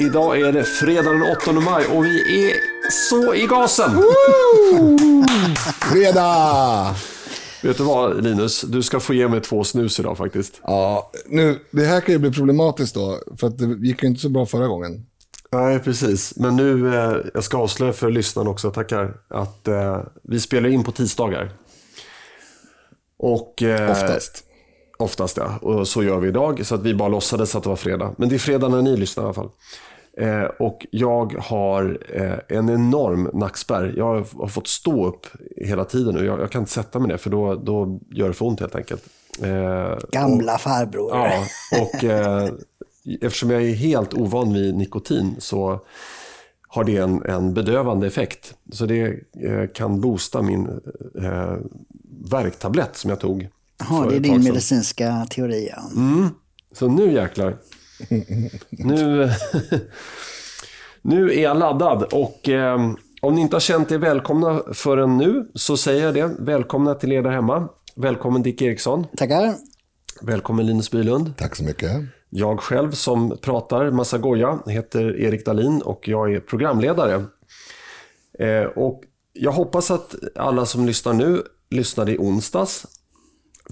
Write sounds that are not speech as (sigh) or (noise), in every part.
Idag är det fredag den 8 maj och vi är så i gasen. Fredag! Vet du vad Linus? Du ska få ge mig två snus idag faktiskt. Ja, nu, det här kan ju bli problematiskt då, för att det gick ju inte så bra förra gången. Nej, precis. Men nu, eh, jag ska avslöja för lyssnarna också, tackar, att eh, vi spelar in på tisdagar. Och, eh, Oftast. Oftast ja, och så gör vi idag. Så att vi bara låtsades att det var fredag. Men det är fredag när ni lyssnar i alla fall. Eh, och jag har eh, en enorm nackspärr. Jag har, fått stå upp hela tiden nu. Jag, jag kan inte sätta mig ner för då, då gör det för ont helt enkelt. Eh, Gamla farbror. Ja, och eh, eftersom jag är helt ovan vid nikotin så har det en, en bedövande effekt. Så det eh, kan boosta min eh, värktablett som jag tog. Jaha, det är din medicinska teori. Ja. Så nu jäklar. (laughs) Nu, (laughs) nu är jag laddad och eh, om ni inte har känt er välkomna förrän nu så säger jag det. Välkomna till er där hemma. Välkommen Dick Eriksson. Tackar. Välkommen Linus Bylund. Tack så mycket. Jag själv som pratar massa goja heter Erik Dalin och jag är programledare. Eh, och jag hoppas att alla som lyssnar nu lyssnade i onsdags.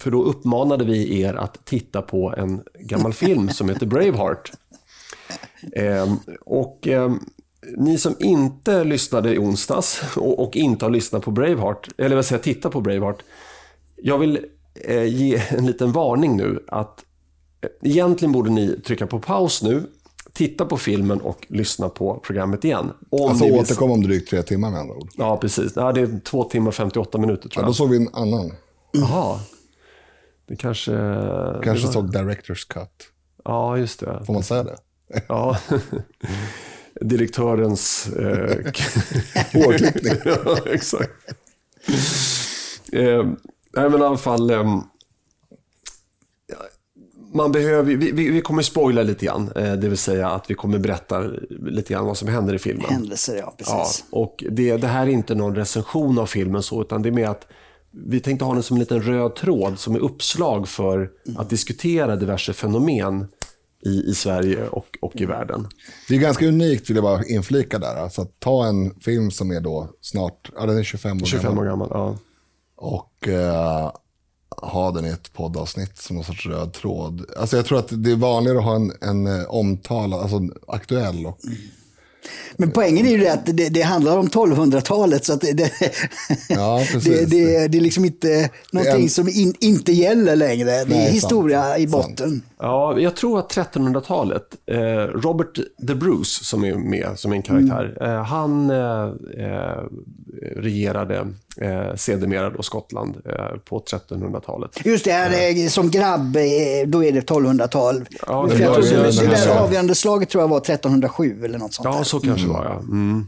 För då uppmanade vi er att titta på en gammal film som heter Braveheart. Eh, och eh, ni som inte lyssnade i onsdags och, och inte har lyssnat på Braveheart, eller vad säger jag, titta på Braveheart. Jag vill eh, ge en liten varning nu att Egentligen borde ni trycka på paus nu, titta på filmen och lyssna på programmet igen. Om Alltså vill- återkom om drygt tre timmar med andra ord. Ja, precis. Ja, det är två timmar och 58 minuter Ja, tror då jag. såg vi en annan. Jaha. Det kanske... Kanske det var- såg Directors Cut. Ja, just det. Får man säga det? Ja. (laughs) Direktörens... Eh... (laughs) Hårklippning. ja, exakt. Eh, nej, men i alla fall... ja, man behöver, vi, vi, vi kommer spoila lite grann, eh, det vill säga att vi kommer berätta lite grann vad som händer i filmen. Händelser, ja. Ja, Precis. och det, det här är inte någon recension av filmen så, utan det är mer att vi tänkte ha den som en liten röd tråd som är uppslag för att diskutera diverse fenomen i, i Sverige och, och i världen. Det är ganska unikt, vill jag bara inflika där. Alltså att ta en film som är då snart, ja den är 25 år 25 gammal. år gammal. Ja. Och eh, ha den i ett poddavsnitt som någon sorts röd tråd. Alltså jag tror att det är vanligare att ha en, en eh, omtalad, alltså aktuell och Men poängen är ju det att det, det handlar om 1200-talet. Så att det, det, Ja, (laughs) det, det, det är liksom inte någonting en- som in, inte gäller längre. Det är Nej, historia sant, i sant. botten. Ja, jag tror att 1300-talet, eh, Robert the Bruce som är med som en karaktär, eh, han eh, eh, regerade eh, sedermera då Skottland eh, på 1300-talet. Just det, här, är som grabb, eh, då är det 1200-tal. Ja, det jag det, det här- där avgörande slaget tror jag var 1307 eller något sånt Ja, där. så kanske det var ja. Mm.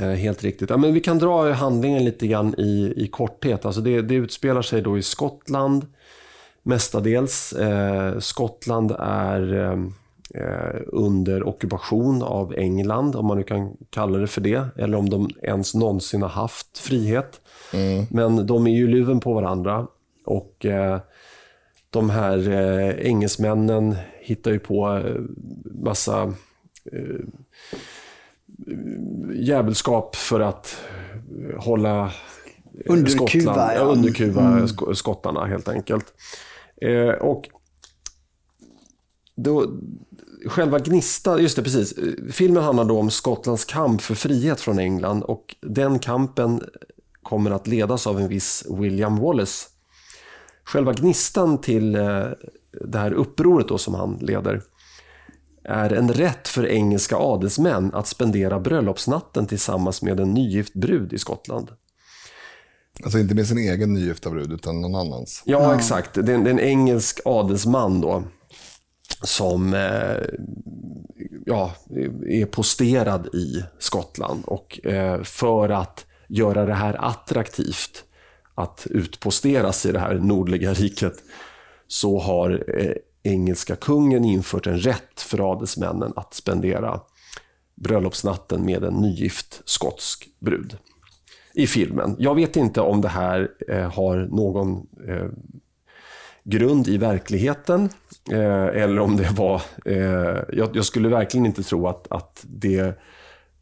Eh, helt riktigt. Ja, men vi kan dra handlingen lite grann i, i korthet. Alltså det, det utspelar sig då i Skottland mestadels. Eh, Skottland är eh, eh, under ockupation av England, om man nu kan kalla det för det. Eller om de ens någonsin har haft frihet. Men de är ju luven på varandra. Och eh, de här eh, engelsmännen hittar ju på eh, massa djävulskap för att hålla eh, Underkuva, Skottland, ja. underkuva sk- skottarna helt enkelt. Eh, och då, själva Gnista, just det precis. Filmen handlar då om Skottlands kamp för frihet från England och den kampen kommer att ledas av en viss William Wallace. Själva gnistan till eh, det här upproret då som han leder är en rätt för engelska adelsmän att spendera bröllopsnatten tillsammans med en nygift brud i Skottland. Alltså inte med sin egen nygifta brud, utan någon annans. Ja, exakt. Det är, en, det är en engelsk adelsman då som eh, ja, är posterad i Skottland. Och eh, för att göra det här attraktivt att utposteras i det här nordliga (laughs) riket så har eh, engelska kungen infört en rätt för adelsmännen att spendera bröllopsnatten med en nygift skotsk brud i filmen. Jag vet inte om det här har någon grund i verkligheten. Eh, eller om det var... Eh, jag, jag, skulle verkligen inte tro att, att det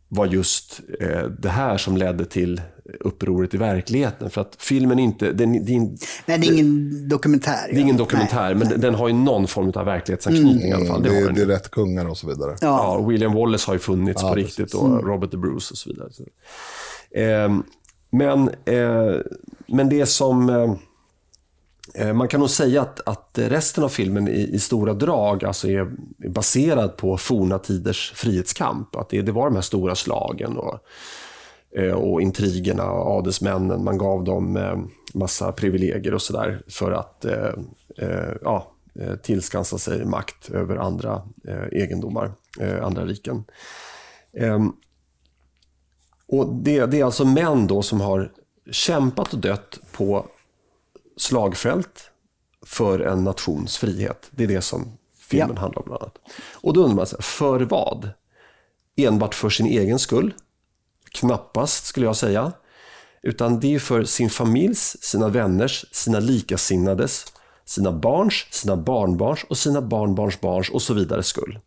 var just eh, det här som ledde till upproret i verkligheten. För att filmen inte... Den, det, Nej, det är ingen dokumentär. Det är ingen dokumentär, nej, men nej. den har ju någon form av verklighetsanknytning mm. i alla fall. Det, det, det är rätt kungar och så vidare. Ja. ja William Wallace har ju funnits ja, på precis. riktigt och mm. Robert the Bruce och så vidare. Eh, men, eh, men det som... Eh, man kan nog säga att, att resten av filmen i, i stora drag alltså är, baserad på forna tiders frihetskamp. Att det, det var de här stora slagen och, eh, och intrigerna och adelsmännen. Man gav dem eh, massa privilegier och sådär för att ja, tillskansa sig makt över andra egendomar, andra riken. Ehm, och det, det, är alltså män då som har kämpat och dött på slagfält för en nations frihet. Det är det som filmen ja. handlar om bland annat. Och då undrar man, för vad? Enbart för sin egen skull? Knappast skulle jag säga. Utan det är för sin familjs, sina vänners, sina likasinnades, sina barns, sina barnbarns och sina barnbarns barns och så vidare skull.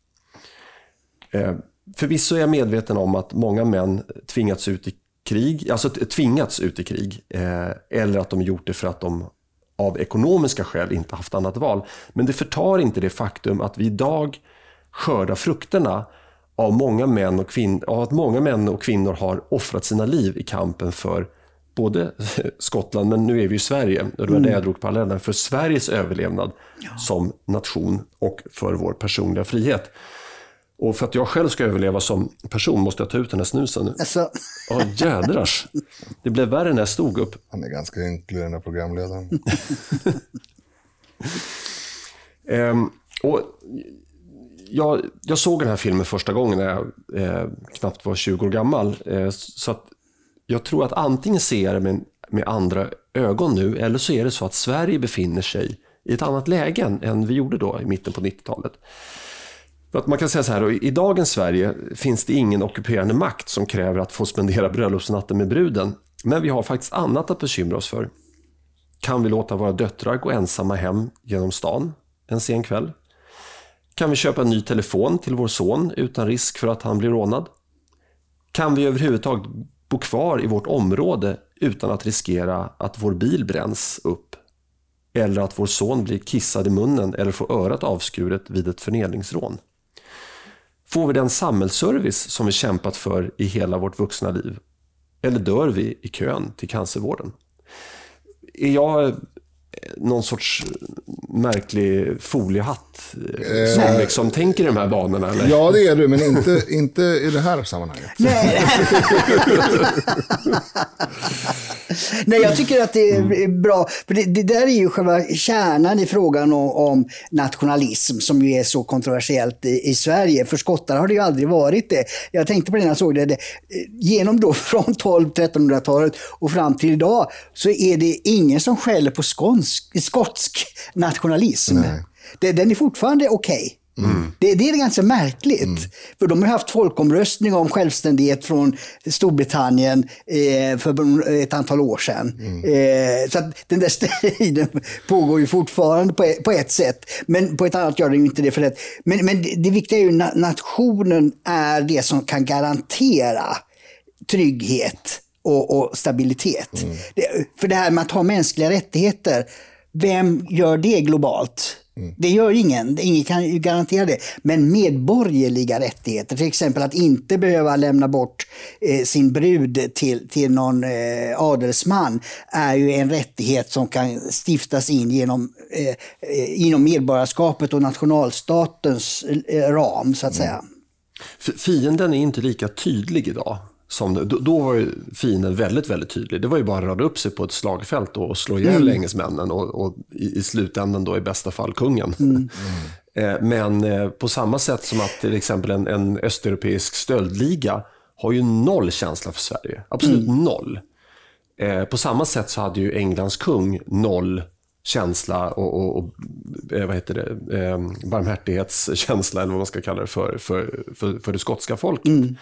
Eh, Förvisso är jag medveten om att många män tvingats ut i krig, alltså tvingats ut i krig, eh, eller att de gjort det för att de av ekonomiska skäl inte haft annat val. Men det förtar inte det faktum att vi idag skördar frukterna av, många män och kvin- av att många män och kvinnor har offrat sina liv i kampen för både (laughs) Skottland, men nu är vi i Sverige, och det var mm. det jag drog parallellen, för Sveriges överlevnad ja. som nation och för vår personliga frihet. Och för att jag själv ska överleva som person måste jag ta ut den här snusen. Alltså. Ja, jädrars. Det blev värre när jag stod upp. Han är ganska ynklig den här programledaren. (laughs) ehm, och jag, jag, såg den här filmen första gången när jag eh, knappt var 20 år gammal. Eh, så att jag tror att antingen ser jag med, med andra ögon nu, eller så är det så att Sverige befinner sig i ett annat läge än vi gjorde då i mitten på 90-talet. För att man kan säga så här, i dagens Sverige finns det ingen ockuperande makt som kräver att få spendera bröllopsnatten med bruden. Men vi har faktiskt annat att bekymra oss för. Kan vi låta våra döttrar gå ensamma hem genom stan en sen kväll? Kan vi köpa en ny telefon till vår son utan risk för att han blir rånad? Kan vi överhuvudtaget bo kvar i vårt område utan att riskera att vår bil bränns upp? Eller att vår son blir kissad i munnen eller får örat avskuret vid ett förnedringsrån? Får vi den samhällsservice som vi kämpat för i hela vårt vuxna liv? Eller dör vi i kön till cancervården? Är jag någon sorts märklig foliehatt eh, som liksom tänker i de här banorna? Eller? Ja, det är du, men inte, inte i det här sammanhanget. (laughs) Nej. Nej, jag tycker att det är mm. bra. För det, det, där är ju själva kärnan i frågan om, om nationalism som ju är så kontroversiellt i, i, Sverige. För skottar har det ju aldrig varit det. Jag tänkte på det när jag såg det. det genom då (laughs) från 12-1300-talet och fram till idag så är det ingen som skäller på skånsk, skotsk nationalism. Nej. den är fortfarande okej. Okay. Mm. Det, det, är ganska märkligt. Mm. För de har haft folkomröstning om självständighet från Storbritannien eh, för ett antal år sedan. Mm. Eh, så den där striden (laughs) pågår ju fortfarande på, på, ett sätt. Men på ett annat gör den ju inte det. För det. Men, men det, det viktiga är ju att nationen är det som kan garantera trygghet och, och stabilitet. Mm. Det, för det här med att ha mänskliga rättigheter, vem gör det globalt? Mm. Det gör ingen, ingen kan ju garantera det. Men medborgerliga rättigheter, till exempel att inte behöva lämna bort eh, sin brud till, till någon eh, adelsman, är ju en rättighet som kan stiftas in genom, eh, eh inom medborgarskapet och nationalstatens eh, ram, så att mm. säga. Fienden är inte lika tydlig idag. Som, då, då var ju fienden väldigt, väldigt tydlig. Det var ju bara att rada upp sig på ett slagfält och slå ihjäl mm. engelsmännen och, och i, i, slutändan då i bästa fall kungen. Mm. (laughs) Eh, men eh, på samma sätt som att till exempel en, en östeuropeisk stöldliga har ju noll känsla för Sverige. Absolut mm. noll. Eh, på samma sätt så hade ju Englands kung noll känsla och, och, och vad heter det, barmhärtighetskänsla eller vad man ska kalla det för, för, för, för det skotska folket. Mm.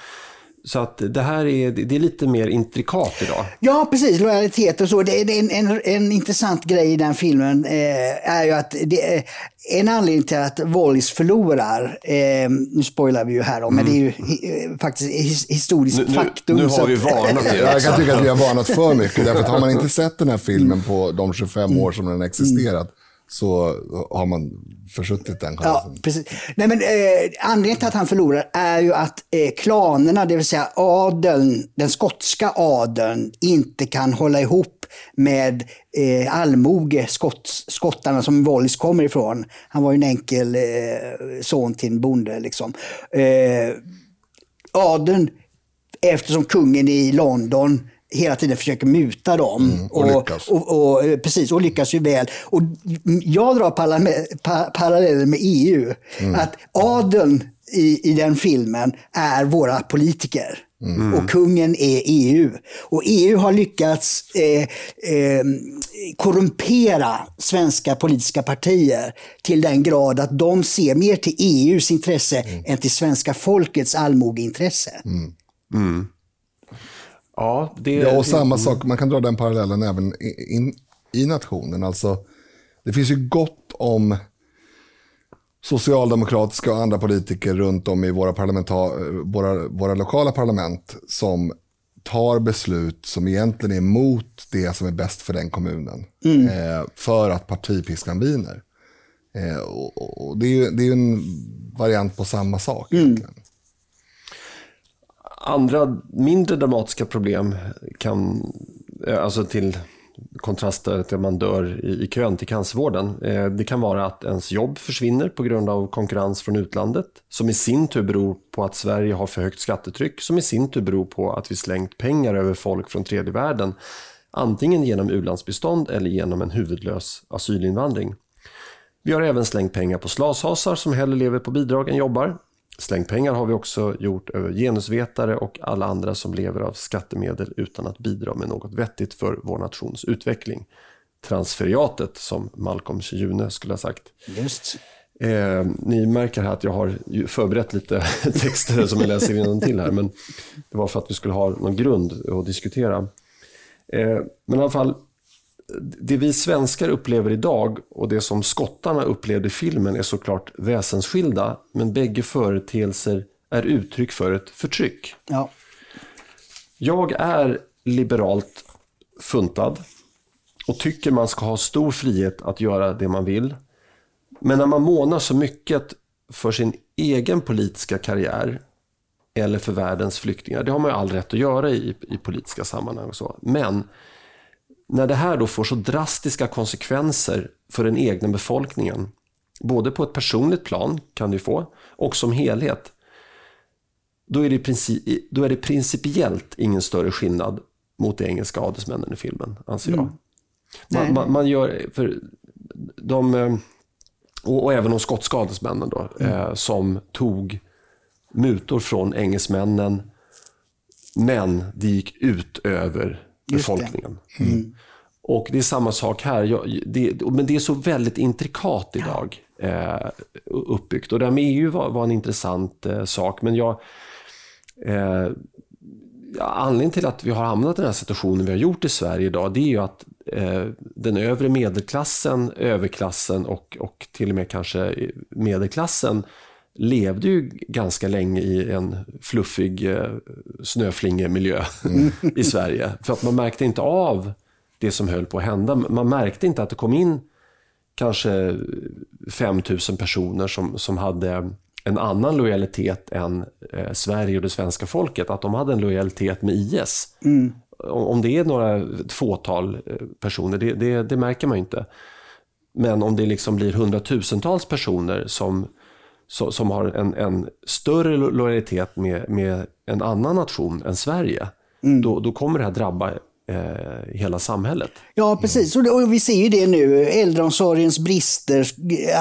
Så att det här är, det är lite mer intrikat idag. Ja, precis. Lojalitet och så. Det, det, en, en, en intressant grej i den filmen eh, är ju att det är en anledning till att Wallis förlorar, eh, nu spoilar vi ju här om, men det är ju hi, faktiskt his, historiskt Nu, nu, faktum. nu så har vi varnat er. (laughs) Jag kan tycka att vi har varnat för mycket. Därför att har man inte sett den här filmen på de 25 år som den har existerat så har man försuttit den Ja, chansen. precis. Nej, men, eh, anledningen till att han förlorar är ju att eh, klanerna, det vill säga adeln, den skotska adeln, inte kan hålla ihop med eh, allmoge, skott, skottarna som Wallis kommer ifrån. Han var ju en enkel eh, son till en bonde. Liksom. Eh, adeln, eftersom kungen i London hela tiden försöker muta dem. Mm, och. Och, och, eh, precis, och lyckas ju väl. Och jag drar parallell- pa- paralleller med EU. Mm. Att adeln i, i den filmen är våra politiker. Mm. Och kungen är EU. Och EU har lyckats eh, eh, korrumpera svenska politiska partier till den grad att de ser mer till EUs intresse Mm. än till svenska folkets allmogeintresse. Ja, det, Ja, och samma sak, man kan dra den parallellen även i, in, i nationen. Alltså, det finns ju gott om socialdemokratiska och andra politiker runt om i våra, våra, våra lokala parlament som tar beslut som egentligen är emot det som är bäst för den kommunen. Eh, för att partipiskan viner. Eh, och, och, det är ju det är en variant på samma sak. egentligen. Andra mindre dramatiska problem kan, eh, alltså till kontraster till att man dör i, i kön till cancervården. Eh, det kan vara att ens jobb försvinner på grund av konkurrens från utlandet, som i sin tur beror på att Sverige har för högt skattetryck, som i sin tur beror på att vi slängt pengar över folk från tredje världen, antingen genom u-landsbistånd eller genom en huvudlös asylinvandring. Vi har även slängt pengar på slashasar som hellre lever på bidrag än jobbar. Slängt pengar har vi också gjort över genusvetare och alla andra som lever av skattemedel utan att bidra med något vettigt för vår nations utveckling. Transferiatet, som Malcolm June skulle ha sagt. Just. Eh, ni märker här att jag har förberett lite (laughs) texter som jag läser till här, men det var för att vi skulle ha någon grund att diskutera. Eh, men i alla fall, det vi svenskar upplever idag och det som skottarna upplevde i filmen är såklart väsensskilda, men bägge företeelser är uttryck för ett förtryck. Ja. Jag är liberalt funtad och tycker man ska ha stor frihet att göra det man vill. Men när man månar så mycket för sin egen politiska karriär eller för världens flyktingar, det har man ju all rätt att göra i, i politiska sammanhang och så. Men när det här då får så drastiska konsekvenser för den egna befolkningen, både på ett personligt plan kan det få, och som helhet, då är det, princip, då är det principiellt ingen större skillnad mot de engelska adelsmännen i filmen, anser jag. Nej. Man, man, man gör, för de, eh, och, och även de skotska adelsmännen då, eh, som tog mutor från engelsmännen, men det gick ut över Just det. befolkningen. Och det är samma sak här, jag, det, men det är så väldigt intrikat idag eh, uppbyggt. Och det här med EU var, var en intressant eh, sak, men jag, eh, ja, anledningen till att vi har hamnat i den här situationen vi har gjort i Sverige idag, det är ju att eh, den övre medelklassen, överklassen och, och till och med kanske medelklassen levde ju ganska länge i en fluffig eh, snöflingemiljö (laughs) i Sverige. För att man märkte inte av det som höll på att hända. Man märkte inte att det kom in kanske 5 000 personer som, som hade en annan lojalitet än eh, Sverige och det svenska folket. Att de hade en lojalitet med IS. Om, om det är några ett fåtal eh, personer, det, det, det märker man ju inte. Men om det liksom blir hundratusentals personer som, så, som har en, en större lo- lojalitet med, med en annan nation än Sverige, då, då kommer det här drabba eh, hela samhället. Ja, precis. Och, det, och vi ser ju det nu. Äldreomsorgens brister.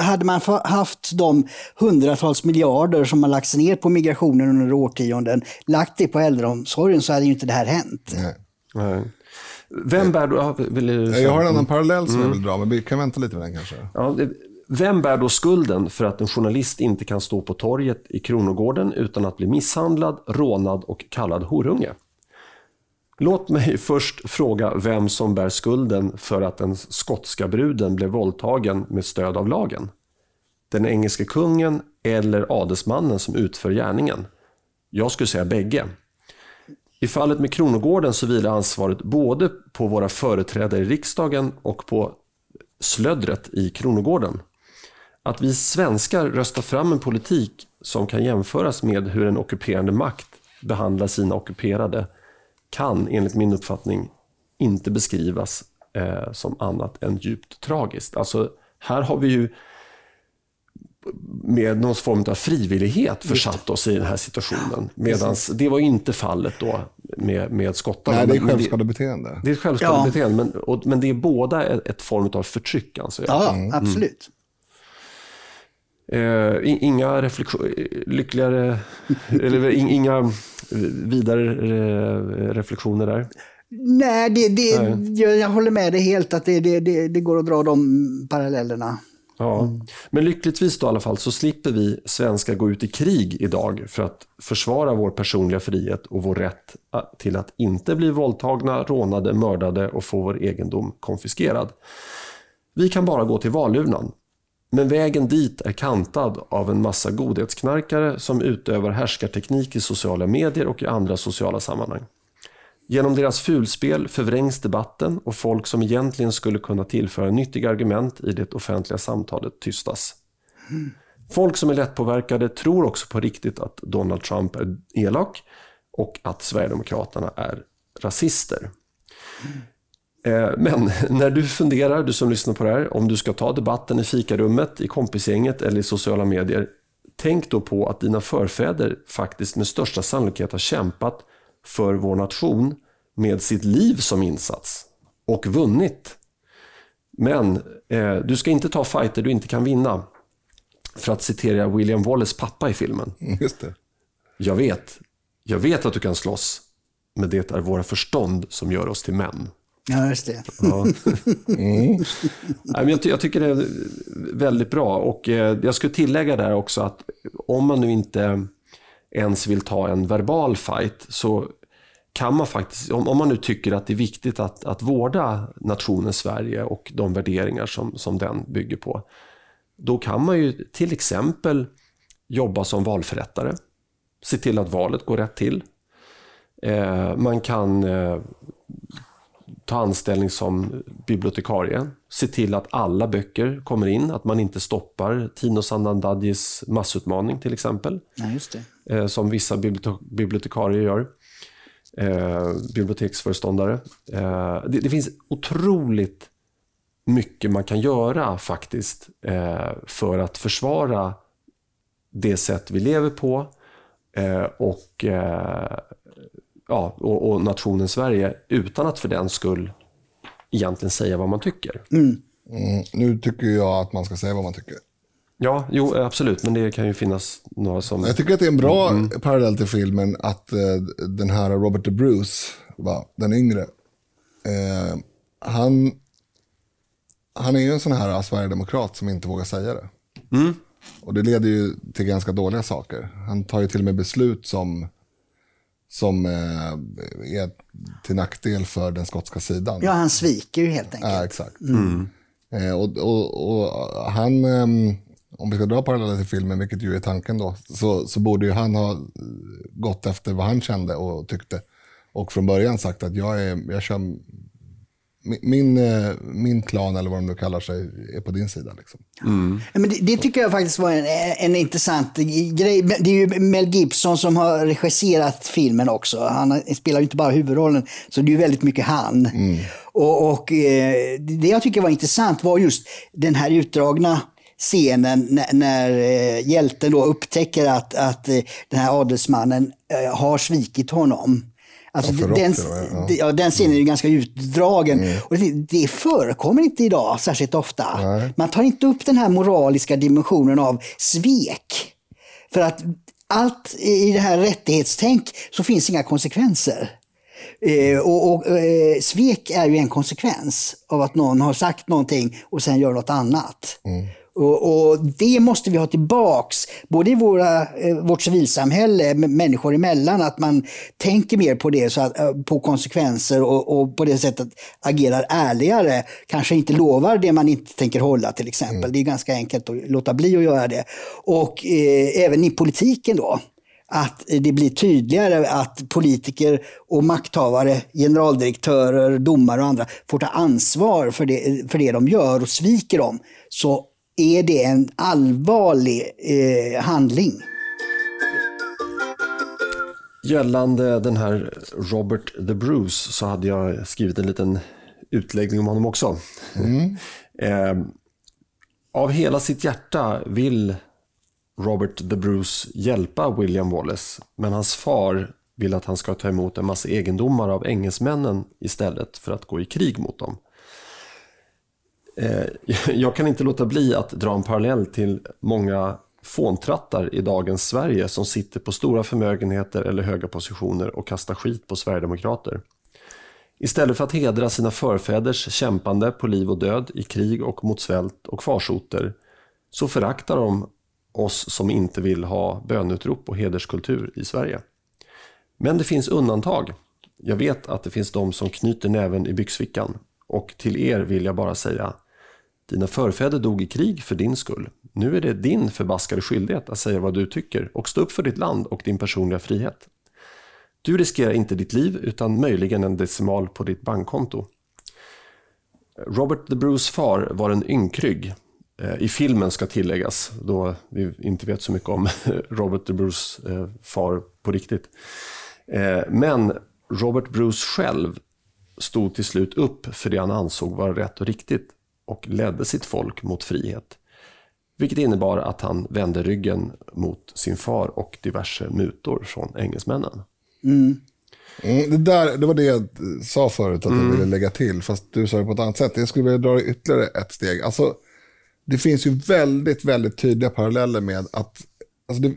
Hade man haft de hundratals miljarder som har lagts ner på migrationen under årtionden, lagt det på äldreomsorgen så hade ju inte det här hänt. Nej. Nej. Vem bär då... ja, Vill du Jag har en annan parallell som jag vill dra, men vi kan vänta lite med den kanske. Ja, det, vem bär då skulden för att en journalist inte kan stå på torget i Kronogården utan att bli misshandlad, rånad och kallad horunge? Låt mig (laughs) först fråga vem som bär skulden för att den skotska bruden blev våldtagen med stöd av lagen. Den engelske kungen eller adelsmannen som utför gärningen? Jag skulle säga bägge. I fallet med Kronogården så vilar ansvaret både på våra företrädare i riksdagen och på slödret i Kronogården. Att vi svenskar röstar fram en politik som kan jämföras med hur en ockuperande makt behandlar sina ockuperade kan enligt min uppfattning inte beskrivas eh, som annat än djupt tragiskt. Alltså, här har vi ju med någon form av frivillighet försatt oss i den här situationen. Medan det var inte fallet då med, med skottarna. Nej, det är Men- men självskadebeteende. Det är ett självskadebeteende, men, och, men det är båda ett, ett form av förtryck anser jag. Ja, absolut. Eh, inga lyckligare, (laughs) eller in, inga vidare eh, reflektioner där. Nej, det, det, Jag, jag håller med dig helt att det, det, det, går att dra de parallellerna. Ja. Men lyckligtvis då i alla fall så slipper vi svenskar gå ut i krig idag för att försvara vår personliga frihet och vår rätt till att inte bli våldtagna, rånade, mördade och få vår egendom konfiskerad. Vi kan bara gå till valurnan. Men vägen dit är kantad av en massa godhetsknarkare som utövar härskarteknik i sociala medier och i andra sociala sammanhang. Genom deras fulspel förvrängs debatten och folk som egentligen skulle kunna tillföra nyttiga argument i det offentliga samtalet tystas. Folk som är lättpåverkade tror också på riktigt att Donald Trump är elak och att Sverigedemokraterna är rasister. Eh, Men (laughs) när du funderar, du som lyssnar på det här, om du ska ta debatten i fikarummet, i kompisgänget eller i sociala medier, tänk då på att dina förfäder faktiskt med största sannolikhet har kämpat för vår nation med sitt liv som insats och vunnit. Men eh, du ska inte ta fighter du inte kan vinna. För att citera William Wallace pappa i filmen. Just det. Jag vet, jag vet att du kan slåss, men det är våra förstånd som gör oss till män. Ja, just det. Ja. (laughs) Nej, men jag tycker det är väldigt bra och eh, jag skulle tillägga där också att om man nu inte ens vill ta en verbal fight så kan man faktiskt, om, om man nu tycker att det är viktigt att, att vårda nationen Sverige och de värderingar som, som den bygger på, då kan man ju till exempel jobba som valförrättare, se till att valet går rätt till. Eh, man kan eh, ta anställning som bibliotekarie, se till att alla böcker kommer in, att man inte stoppar Tino Sanandadjis massutmaning till exempel, Ja, just det. eh, som vissa bibliote- bibliotekarier gör, eh, biblioteksföreståndare. Eh, det, det finns otroligt mycket man kan göra faktiskt eh, för att försvara det sätt vi lever på eh, och, eh, ja, och, och nationen Sverige utan att för den skull egentligen säga vad man tycker. Mm, nu tycker jag att man ska säga vad man tycker. Ja, jo absolut, men det kan ju finnas några som... Jag tycker att det är en bra parallell till filmen att eh, den här Robert De Bruce, va, den yngre, eh, han, han är ju en sån här sverigedemokrat som inte vågar säga det. Och det leder ju till ganska dåliga saker. Han tar ju till och med beslut som, som eh, är till nackdel för den skotska sidan. Ja, han sviker ju helt enkelt. Ja, exakt. Eh, och, och, och han, ehm, om vi ska dra paralleller till filmen, vilket ju är tanken då, så, så borde ju han ha gått efter vad han kände och tyckte. Och från början sagt att jag, är, jag kör, min, min, eh, min klan, eller vad de nu kallar sig, är på din sida. Liksom. Ja, Men det, det tycker jag faktiskt var en, en intressant grej. Det är ju Mel Gibson som har regisserat filmen också. Han spelar ju inte bara huvudrollen, så det är ju väldigt mycket han. Och, och eh, Det jag tycker var intressant var just den här utdragna scenen när, när eh, hjälten då upptäcker att, att den här adelsmannen har svikit honom. Alltså, Ja, den, ja. Mm. ja, den scenen är ju ganska utdragen. Och det, det förekommer inte idag särskilt ofta. Man tar inte upp den här moraliska dimensionen av svek. För att allt i det här rättighetstänk så finns inga konsekvenser. Eh, och, och eh, svek är ju en konsekvens av att någon har sagt någonting och sen gör något annat. Och, Och, och, Det måste vi ha tillbaks, både i våra, eh, vårt civilsamhälle, människor emellan, att man tänker mer på det, så att, eh, på konsekvenser och, och på det sättet agerar ärligare. Kanske inte lovar det man inte tänker hålla till exempel. Mm. Det är ganska enkelt att låta bli att göra det. Och eh, även i politiken då att det blir tydligare att politiker och makthavare, generaldirektörer, domare och andra får ta ansvar för det, för det de gör och sviker dem, så är det en allvarlig eh, handling. Gällande den här Robert the Bruce så hade jag skrivit en liten utläggning om honom också. Mm. (laughs) eh, av hela sitt hjärta vill Robert the Bruce hjälpa William Wallace, men hans far vill att han ska ta emot en massa egendomar av engelsmännen istället för att gå i krig mot dem. Eh, (laughs) jag kan inte låta bli att dra en parallell till många fåntrattar i dagens Sverige som sitter på stora förmögenheter eller höga positioner och kastar skit på Sverigedemokrater. Istället för att hedra sina förfäders kämpande på liv och död i krig och mot svält och farsoter så föraktar de oss som inte vill ha bönutrop och hederskultur i Sverige. Men det finns undantag. Jag vet att det finns de som knyter näven i byxfickan och till er vill jag bara säga dina förfäder dog i krig för din skull. Nu är det din förbaskade skyldighet att säga vad du tycker och stå upp för ditt land och din personliga frihet. Du riskerar inte ditt liv utan möjligen en decimal på ditt bankkonto. Robert the Bruce far var en ynkrygg eh, I filmen ska tilläggas, då vi inte vet så mycket om (laughs) Robert the Bruce eh, far på riktigt. Eh, men Robert Bruce själv stod till slut upp för det han ansåg vara rätt och riktigt och ledde sitt folk mot frihet. Vilket innebar att han vände ryggen mot sin far och diverse mutor från engelsmännen. Mm. Mm, det, där, det var det jag sa förut att mm. jag ville lägga till, fast du sa det på ett annat sätt. Jag skulle vilja dra ytterligare ett steg. Alltså, det finns ju väldigt, väldigt tydliga paralleller med att alltså det,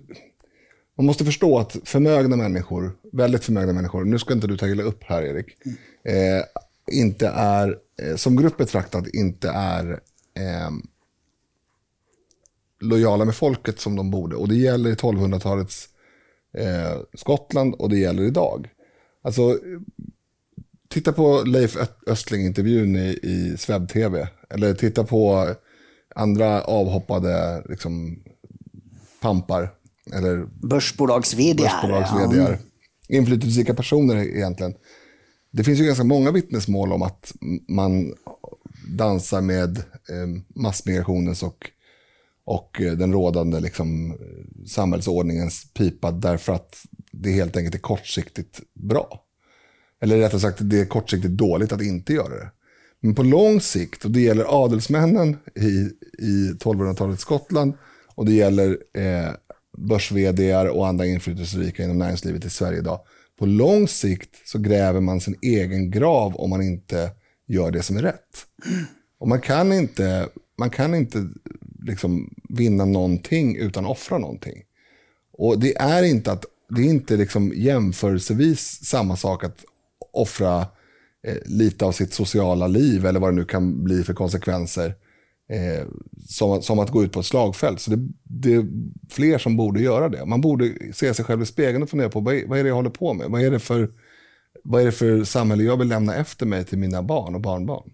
man måste förstå att förmögna människor, väldigt förmögna människor, nu ska inte du ta illa upp här Erik, eh, inte är, eh, som grupp betraktat, inte är eh, lojala med folket som de borde. Och det gäller i 1200-talets eh, Skottland och det gäller idag. Alltså, titta på Leif Östling-intervjun i, i Sveb-TV. Eller titta på andra avhoppade liksom, pampar. Eller börsbolags-vd. Börsbolags ja. Inflytelserika personer egentligen. Det finns ju ganska många vittnesmål om att man dansar med eh, massmigrationens och, och eh, den rådande liksom, samhällsordningens pipa därför att det helt enkelt är kortsiktigt bra. Eller rättare sagt, det är kortsiktigt dåligt att inte göra det. Men på lång sikt, och det gäller adelsmännen i, i 1200-talets Skottland och det gäller eh, börs och andra inflytelserika inom näringslivet i Sverige idag. På lång sikt så gräver man sin egen grav om man inte gör det som är rätt. Och man kan inte, man kan inte liksom vinna någonting utan offra någonting. Och det är inte, att, det är inte liksom jämförelsevis samma sak att offra eh, lite av sitt sociala liv eller vad det nu kan bli för konsekvenser. Eh, som, som, att gå ut på ett slagfält. Så det, det, är fler som borde göra det. Man borde se sig själv i spegeln och fundera på vad är, vad är det jag håller på med? Vad är, det för, vad är det för samhälle jag vill lämna efter mig till mina barn och barnbarn?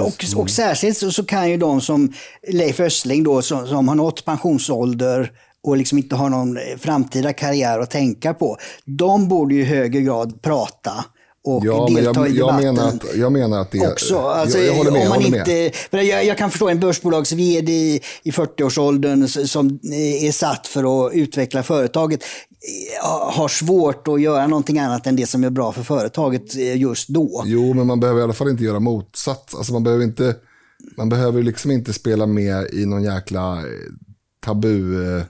Och, och särskilt så, så, kan ju de som Leif Östling då, som, som har nått pensionsålder och liksom inte har någon framtida karriär att tänka på. De borde i högre grad prata och ja, delta jag, i debatten. Jag menar, att, jag menar att det... Också. Alltså, jag, jag, håller med. Om man inte, jag, jag, kan förstå en börsbolags-vd i, i 40-årsåldern som är satt för att utveckla företaget har svårt att göra någonting annat än det som är bra för företaget just då. Jo, men man behöver i alla fall inte göra motsatt. Alltså man behöver inte, man behöver liksom inte spela med i någon jäkla eh, tabu eh,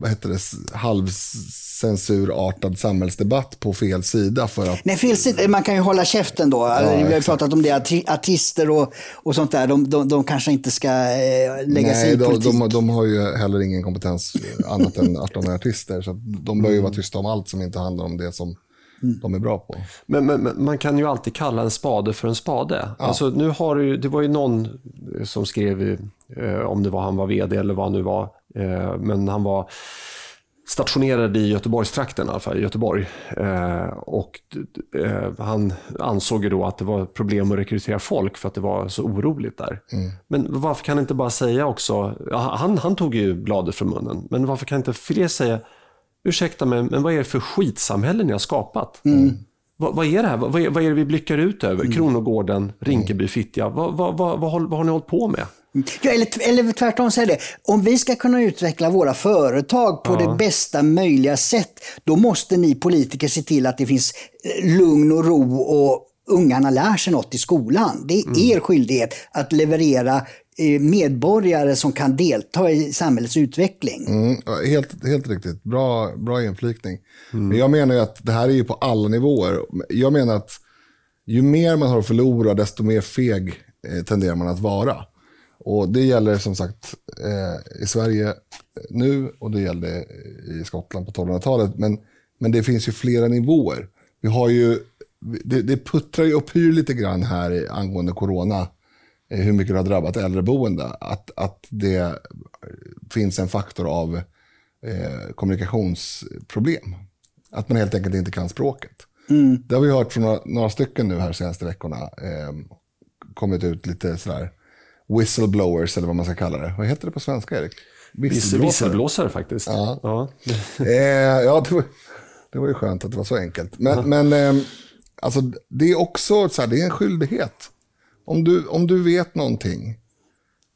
vad heter det, halvcensurartad samhällsdebatt på fel sida. För att... Nej, fel sida, man kan ju hålla käften då. Ja, Vi har ju pratat om det, artister och, och sånt där, de, de, de kanske inte ska eh, lägga Nej, sig i politik. De, de, har ju heller ingen kompetens annat än att de är artister. Så de bör ju vara tysta om allt som inte handlar om det som mm. de är bra på. Men, men, men, man kan ju alltid kalla en spade för en spade. Ja. Alltså, nu har du, det var ju någon som skrev, eh, om det var han var vd eller vad han nu var, men han var stationerad i Göteborgstrakten, i alla fall i Göteborg. Eh, och eh, han ansåg ju då att det var problem att rekrytera folk för att det var så oroligt där. Mm. Men varför kan inte bara säga också, han, han tog ju bladet från munnen, men varför kan inte fler säga, ursäkta mig, men vad är det för skitsamhälle ni har skapat? Mm. Vad, vad, är det här? Vad, vad, är, vad är det vi blickar ut över? Mm. Kronogården, Rinkeby, Fittja. Vad, vad, vad, vad, har, vad har ni hållit på med? Ja, eller, eller tvärtom säga det. Om vi ska kunna utveckla våra företag på ja. det bästa möjliga sätt, då måste ni politiker se till att det finns eh, lugn och ro och ungarna lär sig något i skolan. Det är mm. er skyldighet att leverera eh, medborgare som kan delta i samhällets utveckling. Mm, helt, helt riktigt, bra, bra inflikning. Mm. Men jag menar att det här är ju på alla nivåer. Jag menar att ju mer man har att förlora, desto mer feg eh, tenderar man att vara. Och Det gäller som sagt eh, i Sverige nu och det gällde i Skottland på 1200-talet. Men, men det finns ju flera nivåer. Vi har ju, det, det puttrar ju upp hyr lite grann här angående corona. Eh, hur mycket det har drabbat äldreboende. Att, att det finns en faktor av eh, kommunikationsproblem. Att man helt enkelt inte kan språket. Mm. Det har vi hört från några, några stycken nu här senaste veckorna. Eh, kommit ut lite sådär whistleblowers eller vad man ska kalla det. Vad heter det på svenska Erik? Visselblåsare, Visselblåsare faktiskt. Ja, ja. (laughs) eh, ja det, var, det var ju skönt att det var så enkelt. Men, uh men eh, alltså, det är också så här, det är en skyldighet. Om du, om du vet någonting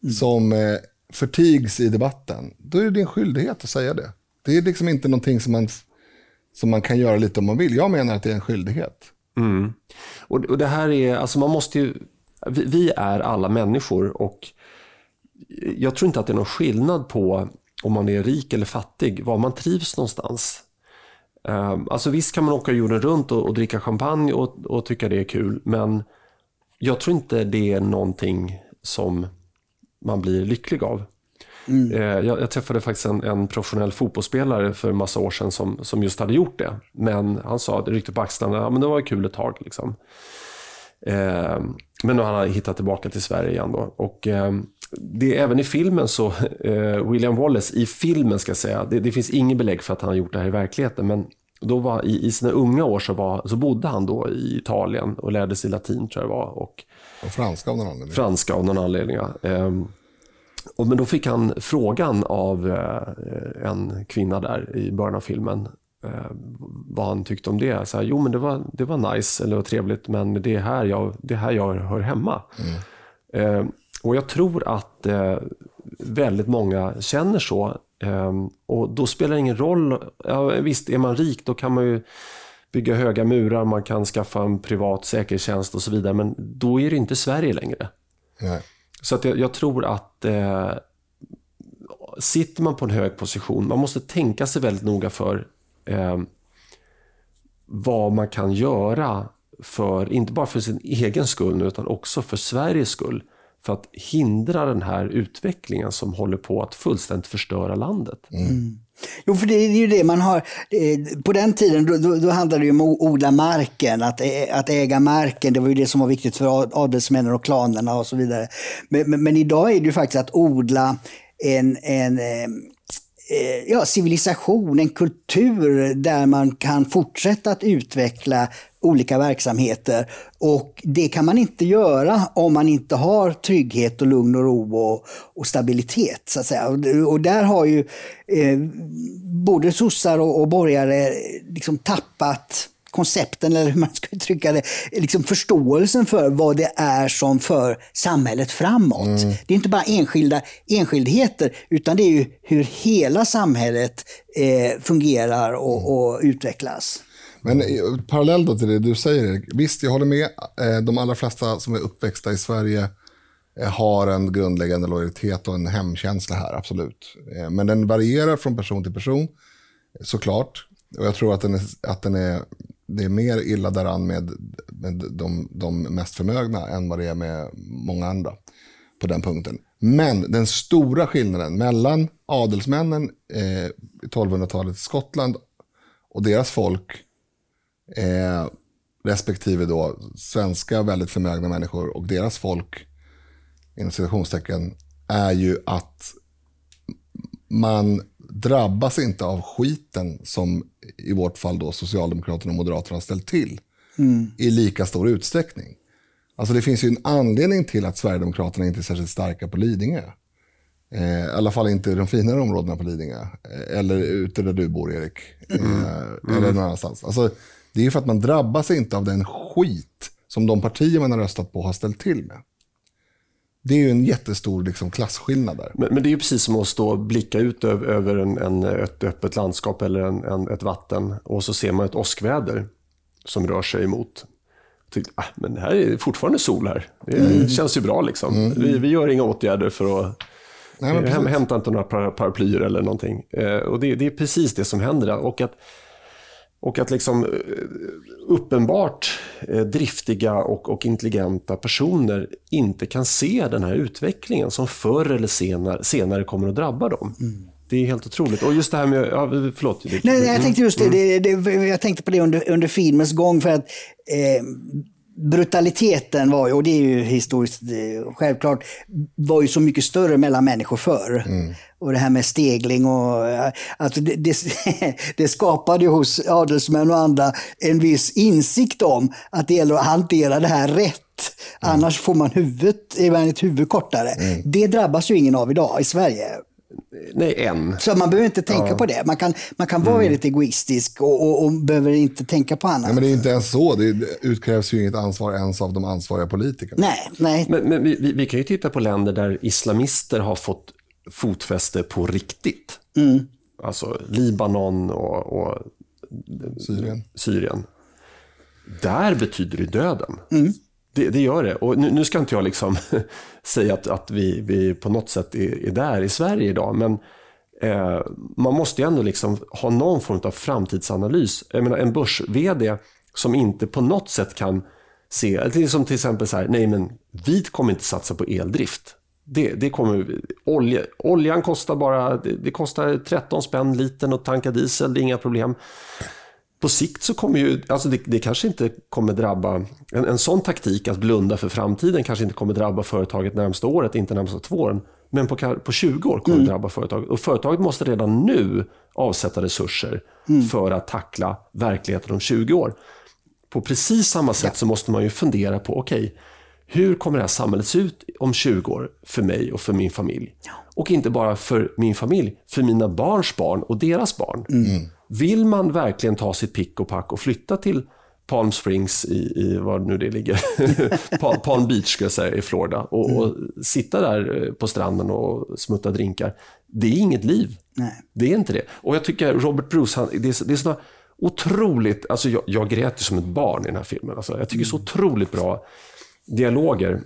mm. som eh, förtigs i debatten, då är det din skyldighet att säga det. Det är liksom inte någonting som man, som man kan göra lite om man vill. Jag menar att det är en skyldighet. Mm. Och, och det här är, alltså man måste ju vi, vi är alla människor och jag tror inte att det är någon skillnad på om man är rik eller fattig, var man trivs någonstans. Ehm, alltså visst kan man åka jorden runt och, och dricka champagne och, och, tycka det är kul, men jag tror inte det är någonting som man blir lycklig av. Mm. Ehm, jag, jag, träffade faktiskt en, en, professionell fotbollsspelare för en massa år sedan som, som just hade gjort det. Men han sa, det ryckte på axlarna, ja, men det var kul ett tag. Liksom. Eh, men nu har han hittat tillbaka till Sverige igen. Då. Och, eh, det är även i filmen så, eh, William Wallace, i filmen ska jag säga, det, det, finns inget belägg för att han har gjort det här i verkligheten, men då var, i, i sina unga år så, var, så bodde han då i Italien och lärde sig latin tror jag det var. Och, och franska av någon anledning. Franska av någon anledning, ja. Ehm, och, men då fick han frågan av eh, en kvinna där i början av filmen eh, vad han tyckte om det. Så här, jo, men det var, det var nice eller var trevligt, men det är här jag, det är här jag hör hemma. Mm. Eh, och jag tror att eh, väldigt många känner så. Eh, och då spelar det ingen roll. Ja, visst, är man rik då kan man ju bygga höga murar, man kan skaffa en privat säkerhetstjänst och så vidare. Men då är det inte Sverige längre. Nej. Så att jag, jag tror att eh, sitter man på en hög position, man måste tänka sig väldigt noga för eh, vad man kan göra för, inte bara för sin egen skull utan också för Sveriges skull för att hindra den här utvecklingen som håller på att fullständigt förstöra landet. Mm. Jo, för det är ju det man har. Eh, på den tiden då, då, då handlade det om att odla marken, att, eh, att äga marken. Det var ju det som var viktigt för adelsmännen och klanerna och så vidare. Men, men, men idag är det ju faktiskt att odla en, en Eh, Eh, ja, civilisation, en kultur där man kan fortsätta att utveckla olika verksamheter. Och det kan man inte göra om man inte har trygghet och lugn och ro och, och stabilitet. så att säga. Och, och där har ju eh, både sossar och, och borgare eh, liksom tappat koncepten, eller hur man ska uttrycka det, liksom förståelsen för vad det är som för samhället framåt. Mm. Det är inte bara enskilda enskildheter, utan det är ju hur hela samhället eh, fungerar och, mm. och, utvecklas. Men eh, parallellt till det du säger, visst jag håller med. Eh, de allra flesta som är uppväxta i Sverige eh, har en grundläggande lojalitet och en hemkänsla här, absolut. Men den varierar från person till person, såklart. Och jag tror att den är, att den är det är mer illa däran med, med de, de mest förmögna än vad det är med många andra på den punkten. Men den stora skillnaden mellan adelsmännen eh, i 1200-talets Skottland och deras folk eh, respektive då svenska väldigt förmögna människor och deras folk, inom citationstecken, är ju att man drabbas inte av skiten som i vårt fall då Socialdemokraterna och Moderaterna har ställt till mm. i lika stor utsträckning. Alltså det finns ju en anledning till att Sverigedemokraterna inte är särskilt starka på Lidingö. Eh, I alla fall inte i de finare områdena på Lidingö. Eh, eller ute där du bor, Erik. Eh, mm. Eller någon annanstans. Alltså, det är för att man drabbas inte av den skit som de partier man har röstat på har ställt till med. Det är ju en jättestor liksom, klasskillnad där. Men, men, det är ju precis som att stå och blicka ut över, över en, en, ett öppet landskap eller en, en, ett vatten och så ser man ett åskväder som rör sig emot. Tyckte, ah, men här är fortfarande sol här. Det mm. känns ju bra liksom. Mm. Vi, vi gör inga åtgärder för att Nej, Häm, hämta inte några paraplyer eller någonting. Eh, och det, det, är precis det som händer. Och att, och att liksom eh, uppenbart eh, driftiga och, och intelligenta personer inte kan se den här utvecklingen som förr eller senare, senare kommer att drabba dem. Mm. Det är helt otroligt. Och just det här med... Ja, förlåt. Nej, jag tänkte just det. Mm. det, det jag tänkte på det under, under filmens gång. för att eh, brutaliteten var ju, och det är ju historiskt eh, självklart, var ju så mycket större mellan människor förr. Mm. Och det här med stegling och alltså det, det, (laughs) det, skapade ju hos adelsmän och andra en viss insikt om att det gäller att hantera det här rätt. Mm. Annars får man huvudet, är man ett huvud kortare. Mm. Det drabbas ju ingen av idag i Sverige. Nej, än. Så man behöver inte tänka ja. på det. Man kan, man kan vara mm. väldigt egoistisk och, och, och, behöver inte tänka på annat. Nej, men det är inte ens så. Det utkrävs ju inget ansvar ens av de ansvariga politikerna. Nej, nej. Men, men vi, vi, kan ju titta på länder där islamister har fått fotfäste på riktigt. Mm. Alltså Libanon och, och Syrien. Syrien. Där betyder det döden. Mm. Det, det, gör det. Och nu, nu, ska inte jag liksom (laughs) säga att, att vi, vi på något sätt är, är där i Sverige idag, men eh, man måste ju ändå liksom ha någon form av framtidsanalys. Jag menar, en börs-VD som inte på något sätt kan se, som till exempel så här, nej men vi kommer inte satsa på eldrift. Det, det kommer, olja, oljan kostar bara, det, det kostar 13 spänn liten att tanka diesel, det är inga problem på sikt så kommer ju, alltså det, det kanske inte kommer drabba, en, en sån taktik att blunda för framtiden kanske inte kommer drabba företaget närmsta året, inte närmsta två åren. Men på, på 20 år kommer mm. det drabba företaget. Och företaget måste redan nu avsätta resurser mm. för att tackla verkligheten om 20 år. På precis samma sätt ja. så måste man ju fundera på, okej, okay, hur kommer det här samhället se ut om 20 år för mig och för min familj? Ja. Och inte bara för min familj, för mina barns barn och deras barn. Mm. Vill man verkligen ta sitt pick och pack och flytta till Palm Springs i, i var nu det ligger, (laughs) Palm Beach ska jag säga, i Florida och, och, mm. sitta där eh, på stranden och smutta drinkar. Det är inget liv. Nej. Det är inte det. Och jag tycker Robert Bruce, han, det, är, det är sådana otroligt, alltså jag, jag grät som ett barn i den här filmen. Alltså, jag tycker mm. så otroligt bra dialoger.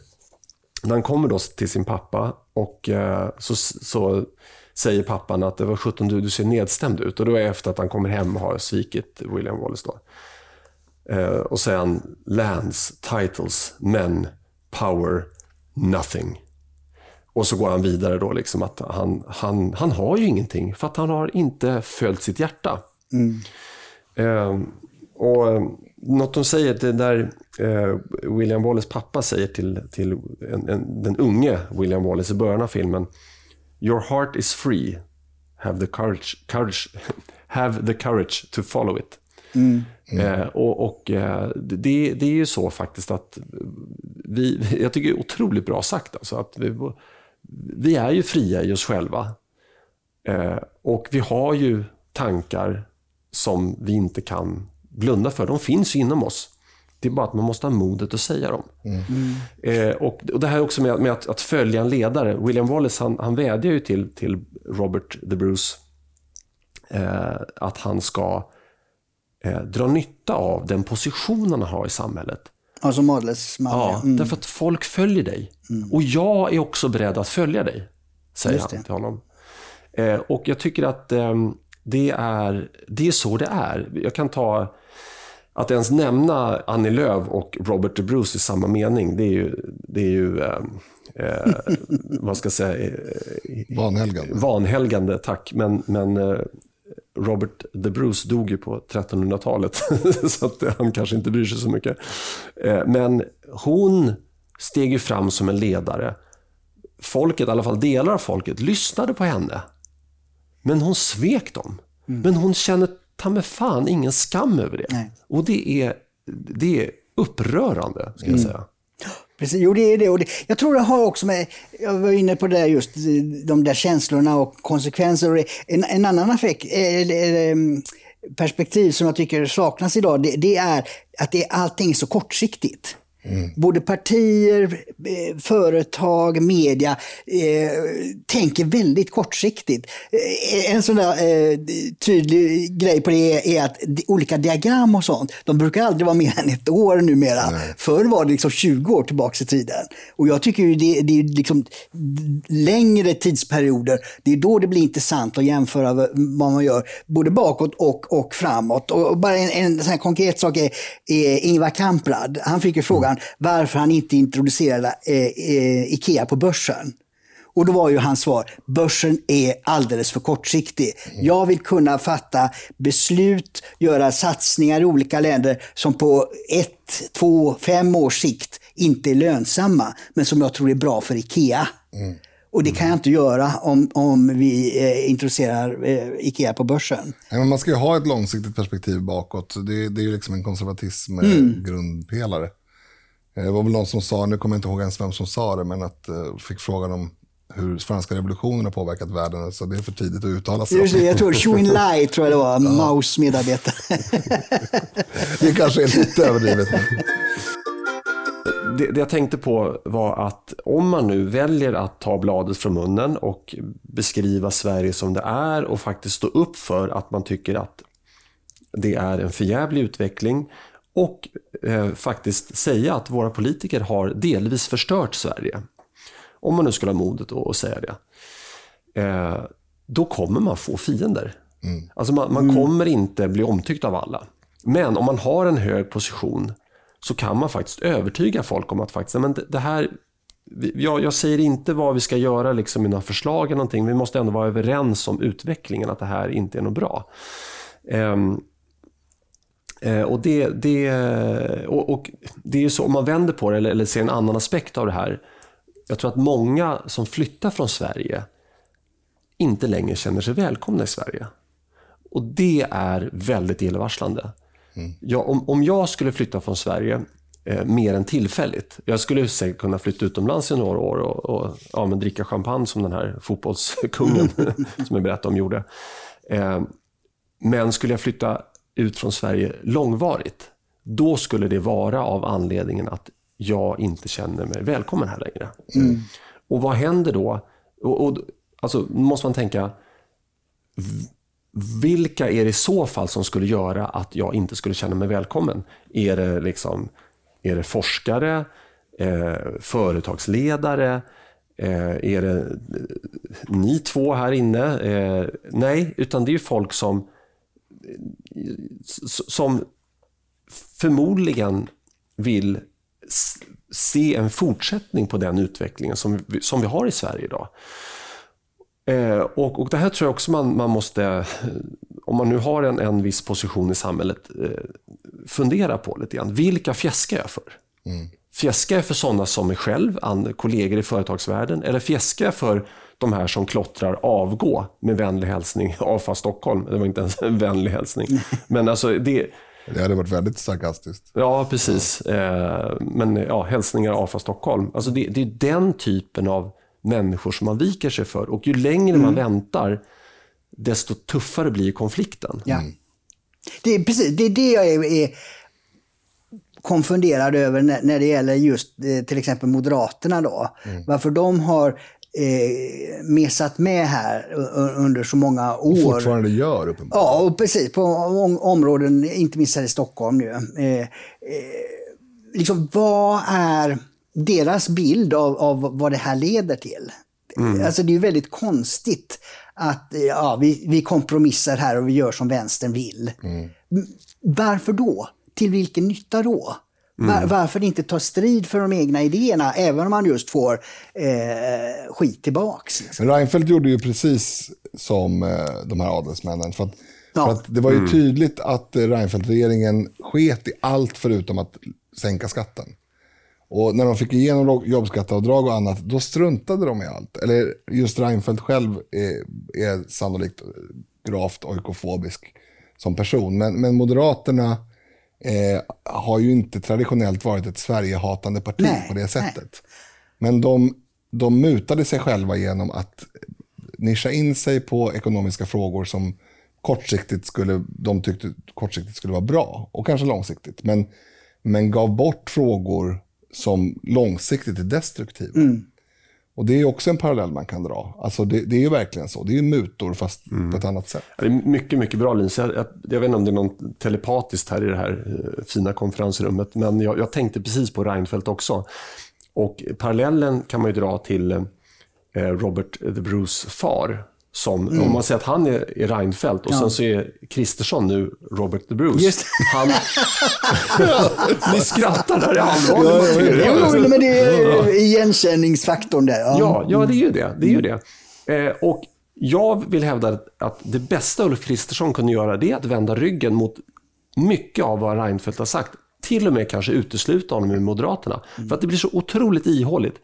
När han kommer då till sin pappa och eh, så, så säger pappan att det var 17 du, du ser nedstämd ut. Och då är det efter att han kommer hem och har svikit William Wallace. Då. Eh, och han lands, titles, men, power, nothing. Och så går han vidare då liksom att han, han, han har ju ingenting för att han har inte följt sitt hjärta. Mm. Eh, och något de säger, det där eh, William Wallace pappa säger till, till en, en, den unge William Wallace i början av filmen Your heart is free. Have the courage, courage, have the courage to follow it. Mm. Mm. Eh, och, och eh, det, det är ju så faktiskt att vi, (laughs) jag tycker det är otroligt bra sagt. Alltså att vi, vi är ju fria i oss själva. Eh, och vi har ju tankar som vi inte kan blunda för. De finns inom oss. Det är bara att man måste ha modet att säga dem. Mm. Eh, och, och, Det här också med, med att, att, följa en ledare. William Wallace han, han vädjar ju till, till Robert the Bruce eh, att han ska eh, dra nytta av den position han har i samhället. Alltså Madles man. Ja, mm. därför att folk följer dig. Mm. Och jag är också beredd att följa dig, säger han till honom. Eh, och jag tycker att ehm, det, är, det är så det är. Jag kan ta att ens nämna Annie Lööf och Robert De Bruce i samma mening, det är ju, det är ju eh, eh, (laughs) vad ska jag säga? Eh, vanhelgande. Vanhelgande, tack. Men, men eh, Robert the Bruce dog ju på 1300-talet, (laughs) så att han kanske inte bryr sig så mycket. Eh, men hon steg ju fram som en ledare. Folket, i alla fall delar av folket, lyssnade på henne. Men hon svek dem. Mm. Men hon känner ta med fan ingen skam över det. Nej. Och det är, det är upprörande, ska jag mm. säga. Precis, jo det är det. Och det. Jag tror det har också med, jag var inne på det just, de där känslorna och konsekvenser. En, en annan effekt, eller, perspektiv som jag tycker saknas idag, det, det är att det, allting är så kortsiktigt. Mm. Både partier, eh, företag, media eh, tänker väldigt kortsiktigt. Eh, en sån där eh, tydlig grej på det är, att olika diagram och sånt, de brukar aldrig vara mer än ett år numera. Nej. Förr var det liksom 20 år tillbaka i tiden. Och jag tycker ju det, det är liksom längre tidsperioder, det är då det blir intressant att jämföra vad man gör, både bakåt och, och framåt. Och bara en, en sån konkret sak är, är Ingvar Kamprad. Han fick ju frågan, frågan varför han inte introducerade eh, eh, Ikea på börsen. Och då var ju hans svar, börsen är alldeles för kortsiktig. Jag vill kunna fatta beslut, göra satsningar i olika länder som på ett, två, fem års sikt inte är lönsamma, men som jag tror är bra för Ikea. Mm. Och det kan jag inte göra om, om vi eh, introducerar eh, Ikea på börsen. Men man ska ju ha ett långsiktigt perspektiv bakåt. Det, det är ju liksom en konservatism mm. grundpelare. Eh, det var väl någon som sa, nu kommer jag inte ihåg ens vem som sa det, men att uh, fick frågan om hur franska revolutionen har påverkat världen, så det är för tidigt att uttala sig. Just det, jag tror Chou Lai tror jag det var, ja. Maus medarbetare. (laughs) det kanske är lite överdrivet. Det, det jag tänkte på var att om man nu väljer att ta bladet från munnen och beskriva Sverige som det är och faktiskt stå upp för att man tycker att det är en förjävlig utveckling och eh, faktiskt säga att våra politiker har delvis förstört Sverige. Om man nu skulle ha modet att säga det. Eh, då kommer man få fiender. Mm. Alltså man, man mm. kommer inte bli omtyckt av alla. Men om man har en hög position så kan man faktiskt övertyga folk om att faktiskt, men det, det här, jag, jag, säger inte vad vi ska göra liksom i några förslag eller någonting. Vi måste ändå vara överens om utvecklingen, att det här inte är något bra. Um, och, det, det, och, och, det är ju så, om man vänder på det eller, eller ser en annan aspekt av det här. Jag tror att många som flyttar från Sverige inte längre känner sig välkomna i Sverige. Och det är väldigt illavarslande. Mm. Jag, om, om jag skulle flytta från Sverige eh, mer än tillfälligt. Jag skulle säkert kunna flytta utomlands i några år och, och ja, men dricka champagne som den här fotbollskungen (laughs) som jag berättade om gjorde. Eh, men skulle jag flytta ut från Sverige långvarigt, då skulle det vara av anledningen att jag inte känner mig välkommen här längre. Mm. Och vad händer då? Och, och, alltså, måste man tänka, vilka är det i så fall som skulle göra att jag inte skulle känna mig välkommen? Är det, liksom, är det forskare, eh, företagsledare, eh, är det ni två här inne? Eh, nej, utan det är folk som som förmodligen vill se en fortsättning på den utvecklingen som vi, som vi har i Sverige idag. Eh, och, och det här tror jag också man, man måste, om man nu har en, en viss position i samhället, eh, fundera på lite grann. Vilka fjäskar jag för? Mm. Fjäskar jag för sådana som mig själv, kollegor i företagsvärlden? Eller fjäskar jag för de här som klottrar avgå med vänlig hälsning (laughs) AFA Stockholm. Det var inte ens en vänlig hälsning. (laughs) Men alltså det... Det hade varit väldigt sarkastiskt. Ja, precis. Ja. Men ja, hälsningar AFA Stockholm. Alltså det, det, är den typen av människor som man viker sig för. Och ju längre mm. man väntar, desto tuffare blir konflikten. Ja. Mm. Det, är precis, det är det jag är, är konfunderad över när, när det gäller just eh, till exempel Moderaterna. Då. Mm. Varför de har eh, mesat med här under så många år. Och fortfarande gör uppenbarligen. Ja, och precis. På områden, inte minst här i Stockholm nu. Eh, eh, liksom, vad är deras bild av, av vad det här leder till? Mm. Alltså det är ju väldigt konstigt att ja, vi, vi kompromissar här och vi gör som vänstern vill. Mm. Varför då? Till vilken nytta då? Mm. Varför inte ta strid för de egna idéerna, även om man just får eh, skit tillbaks? Men Reinfeldt gjorde ju precis som eh, de här adelsmännen. För att Ja. För att det var ju tydligt att eh, Reinfeldt-regeringen sket i allt förutom att sänka skatten. Och när de fick igenom jobbskatteavdrag och annat, då struntade de i allt. Eller just Reinfeldt själv är, är sannolikt gravt oikofobisk som person. Men, men Moderaterna eh, har ju inte traditionellt varit ett Sverigehatande parti Nej, på det sättet. Men de, de mutade sig själva genom att nischa in sig på ekonomiska frågor som kortsiktigt skulle, de tyckte kortsiktigt skulle vara bra och kanske långsiktigt. Men, men gav bort frågor som långsiktigt är destruktiva. Och det är också en parallell man kan dra. Alltså det, det är ju verkligen så. Det är mutor fast på ett annat sätt. Ja, Det är mycket, mycket bra Linus. Jag, jag, jag vet inte om det är någon telepatiskt här i det här eh, fina konferensrummet, men jag, jag tänkte precis på Reinfeldt också. Och parallellen kan man ju dra till eh, Robert the Bruce far. Som, Om man säger att han är, är Reinfeldt och sen så är Kristersson nu Robert the Bruce. Just Han, (laughs) ni skrattar, det här är allvarligt. Jo, jo, men det är igenkänningsfaktorn där. Ja. Ja, ja, det är ju det. det, är ju det. Eh, och jag vill hävda att det bästa Ulf Kristersson kunde göra det är att vända ryggen mot mycket av vad Reinfeldt har sagt. Till och med kanske utesluta honom ur Moderaterna. För att det blir så otroligt ihåligt.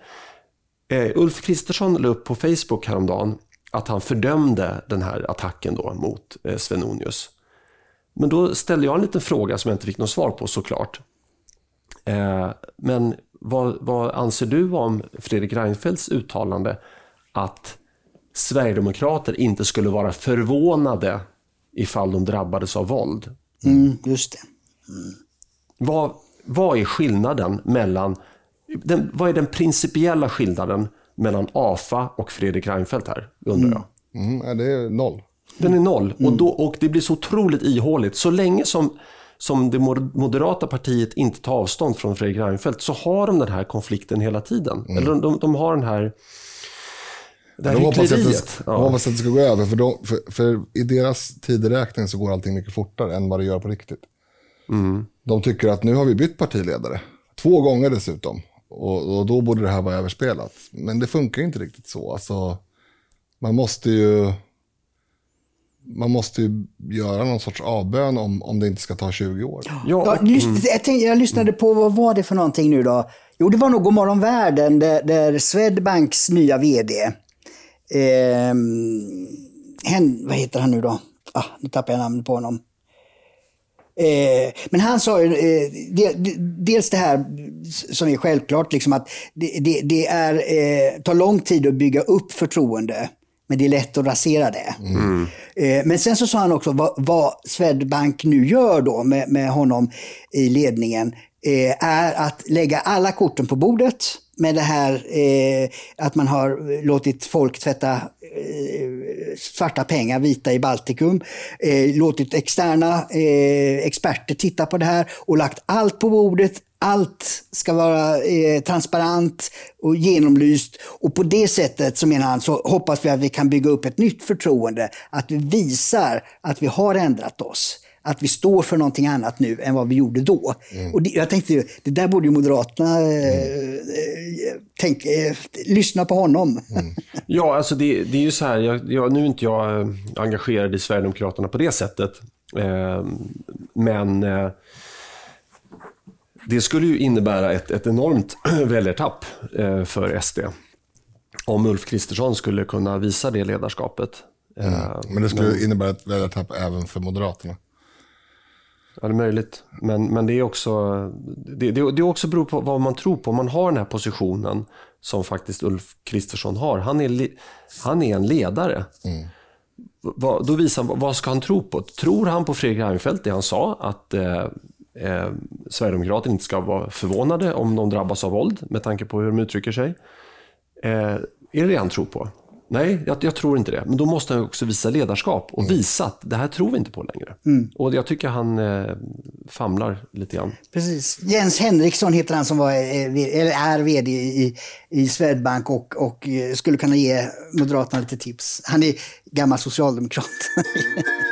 Eh, Ulf Kristersson la upp på Facebook häromdagen att han fördömde den här attacken då mot eh, Svenonius. Men då ställde jag en liten fråga som jag inte fick något svar på såklart. Eh, men vad, vad anser du om Fredrik Reinfeldts uttalande att Sverigedemokrater inte skulle vara förvånade ifall de drabbades av våld? Mm, just det. Vad, vad är skillnaden mellan, den, vad är den principiella skillnaden mellan AFA och Fredrik Reinfeldt här, undrar jag. Mm, det är noll. Den är noll och, då, och det blir så otroligt ihåligt. Så länge som, som det mo- moderata partiet inte tar avstånd från Fredrik Reinfeldt så har de den här konflikten hela tiden. Eller de, de, de har den här, det här De hoppas, att det, hyckleriet. de hoppas att det ska gå över, för, de, för, för i deras tideräkning så går allting mycket fortare än vad det gör på riktigt. De tycker att nu har vi bytt partiledare, två gånger dessutom, och, och då borde det här vara överspelat. Men det funkar ju inte riktigt så. Alltså, man måste ju man måste ju göra någon sorts avbön om, om det inte ska ta 20 år. Ja, Ja, och, lys- jag, tänkte, jag lyssnade på, vad var det för någonting nu då? Jo, det var nog Godmorgon Världen där, där Swedbanks nya vd, eh, hen, vad heter han nu då? Ah, nu tappar jag namnet på honom. Eh, men han sa ju, eh, de, de, dels det här som är självklart, liksom att det, det, är, eh, tar lång tid att bygga upp förtroende, men det är lätt att rasera det. Eh, men sen så sa han också vad, vad Swedbank nu gör då med, med honom i ledningen, eh, är att lägga alla korten på bordet med det här eh, att man har låtit folk tvätta Eh, svarta pengar vita i Baltikum, eh, låtit externa eh, experter titta på det här och lagt allt på bordet. Allt ska vara eh, transparent och genomlyst och på det sättet så menar han så hoppas vi att vi kan bygga upp ett nytt förtroende. Att vi visar att vi har ändrat oss. Att vi står för någonting annat nu än vad vi gjorde då. Och det, jag tänkte, det där borde ju Moderaterna eh, eh, tänk, eh, lyssna på honom. (laughs) Ja, alltså det, det är ju så här, jag, jag, nu är inte jag eh, engagerad i Sverigedemokraterna på det sättet. Eh, men eh, det skulle ju innebära ett, ett enormt (clears throat) väljartapp eh, för SD. Om Ulf Kristersson skulle kunna visa det ledarskapet. Eh, Men det skulle innebära ett väljartapp även för Moderaterna. Ja, det är möjligt. Men, men det är också, det, det, det är också beror på vad man tror på. Om man har den här positionen som faktiskt Ulf Kristersson har. Han är, han är en ledare. Vad, då visar han, vad ska han tro på? Tror han på Fredrik Reinfeldt, det han sa, att eh, eh, Sverigedemokraterna inte ska vara förvånade om de drabbas av våld, med tanke på hur de uttrycker sig? Eh, är det det han tror på? Nej, jag, jag, tror inte det. Men då måste han också visa ledarskap och visa att det här tror vi inte på längre. Och jag tycker han eh, famlar lite grann. Precis. Jens Henriksson heter han som var, eh, eller är vd i, i Swedbank och, och eh, skulle kunna ge Moderaterna lite tips. Han är gammal socialdemokrat. (laughs)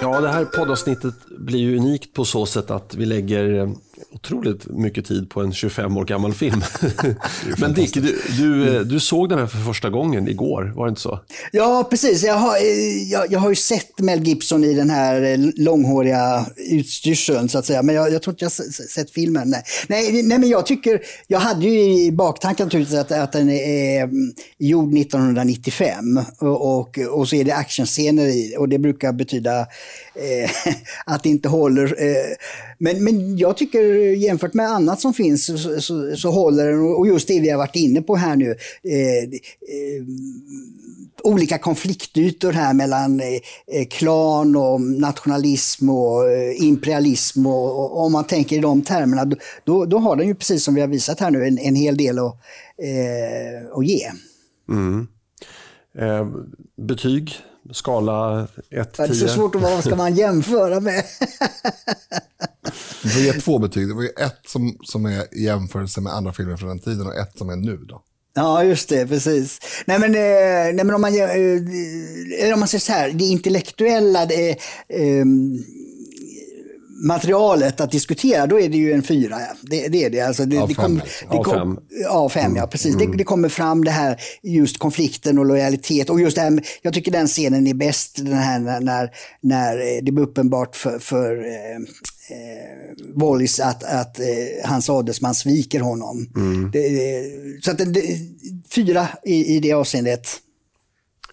Ja, det här poddavsnittet blir ju unikt på så sätt att vi lägger eh, otroligt mycket tid på en 25 år gammal film. (laughs) (laughs) Men Dick, du, du, eh, du, såg den här för första gången igår, var det inte så? Ja, precis. Jag har, eh, jag, jag har ju sett Mel Gibson i den här långhåriga utstyrseln, så att säga. Men jag, jag tror inte jag har sett filmen. Nej. Nej, nej, men jag tycker, jag hade ju i baktanken naturligtvis att, att den är mm, gjord 1995 och, och, och så är det actionscener i och det brukar betyda eh, (laughs) att det inte håller. Eh, men, men jag tycker jämfört med annat som finns så, så, så håller den och just det vi har varit inne på här nu. Eh, eh olika konfliktytor här mellan eh, klan och nationalism och eh, imperialism. Och, och, om man tänker i de termerna, då, då har den ju precis som vi har visat här nu en, en hel del att, eh, att ge. Mm. Eh, betyg, skala 1-10? Det är så svårt att vad ska man jämföra med? Du får ge två betyg. Det var ju ett som, som är i jämförelse med andra filmer från den tiden och ett som är nu. Då. Ja, just det, precis. Nej men, eh, nej, men om man, eh, om man säger så här, det intellektuella, det, eh, materialet att diskutera, då är det ju en fyra. Det, det är det. Alltså det, A5. Det kom, det kom, A5, A5 ja precis. Mm. Det, det, kommer fram det här just konflikten och lojalitet. Och just det här, jag tycker den scenen är bäst, den här när, när det blir uppenbart för, för eh, eh, Wallis att, att eh, hans adelsman sviker honom. Mm. Det, så att det, fyra i, i det avseendet.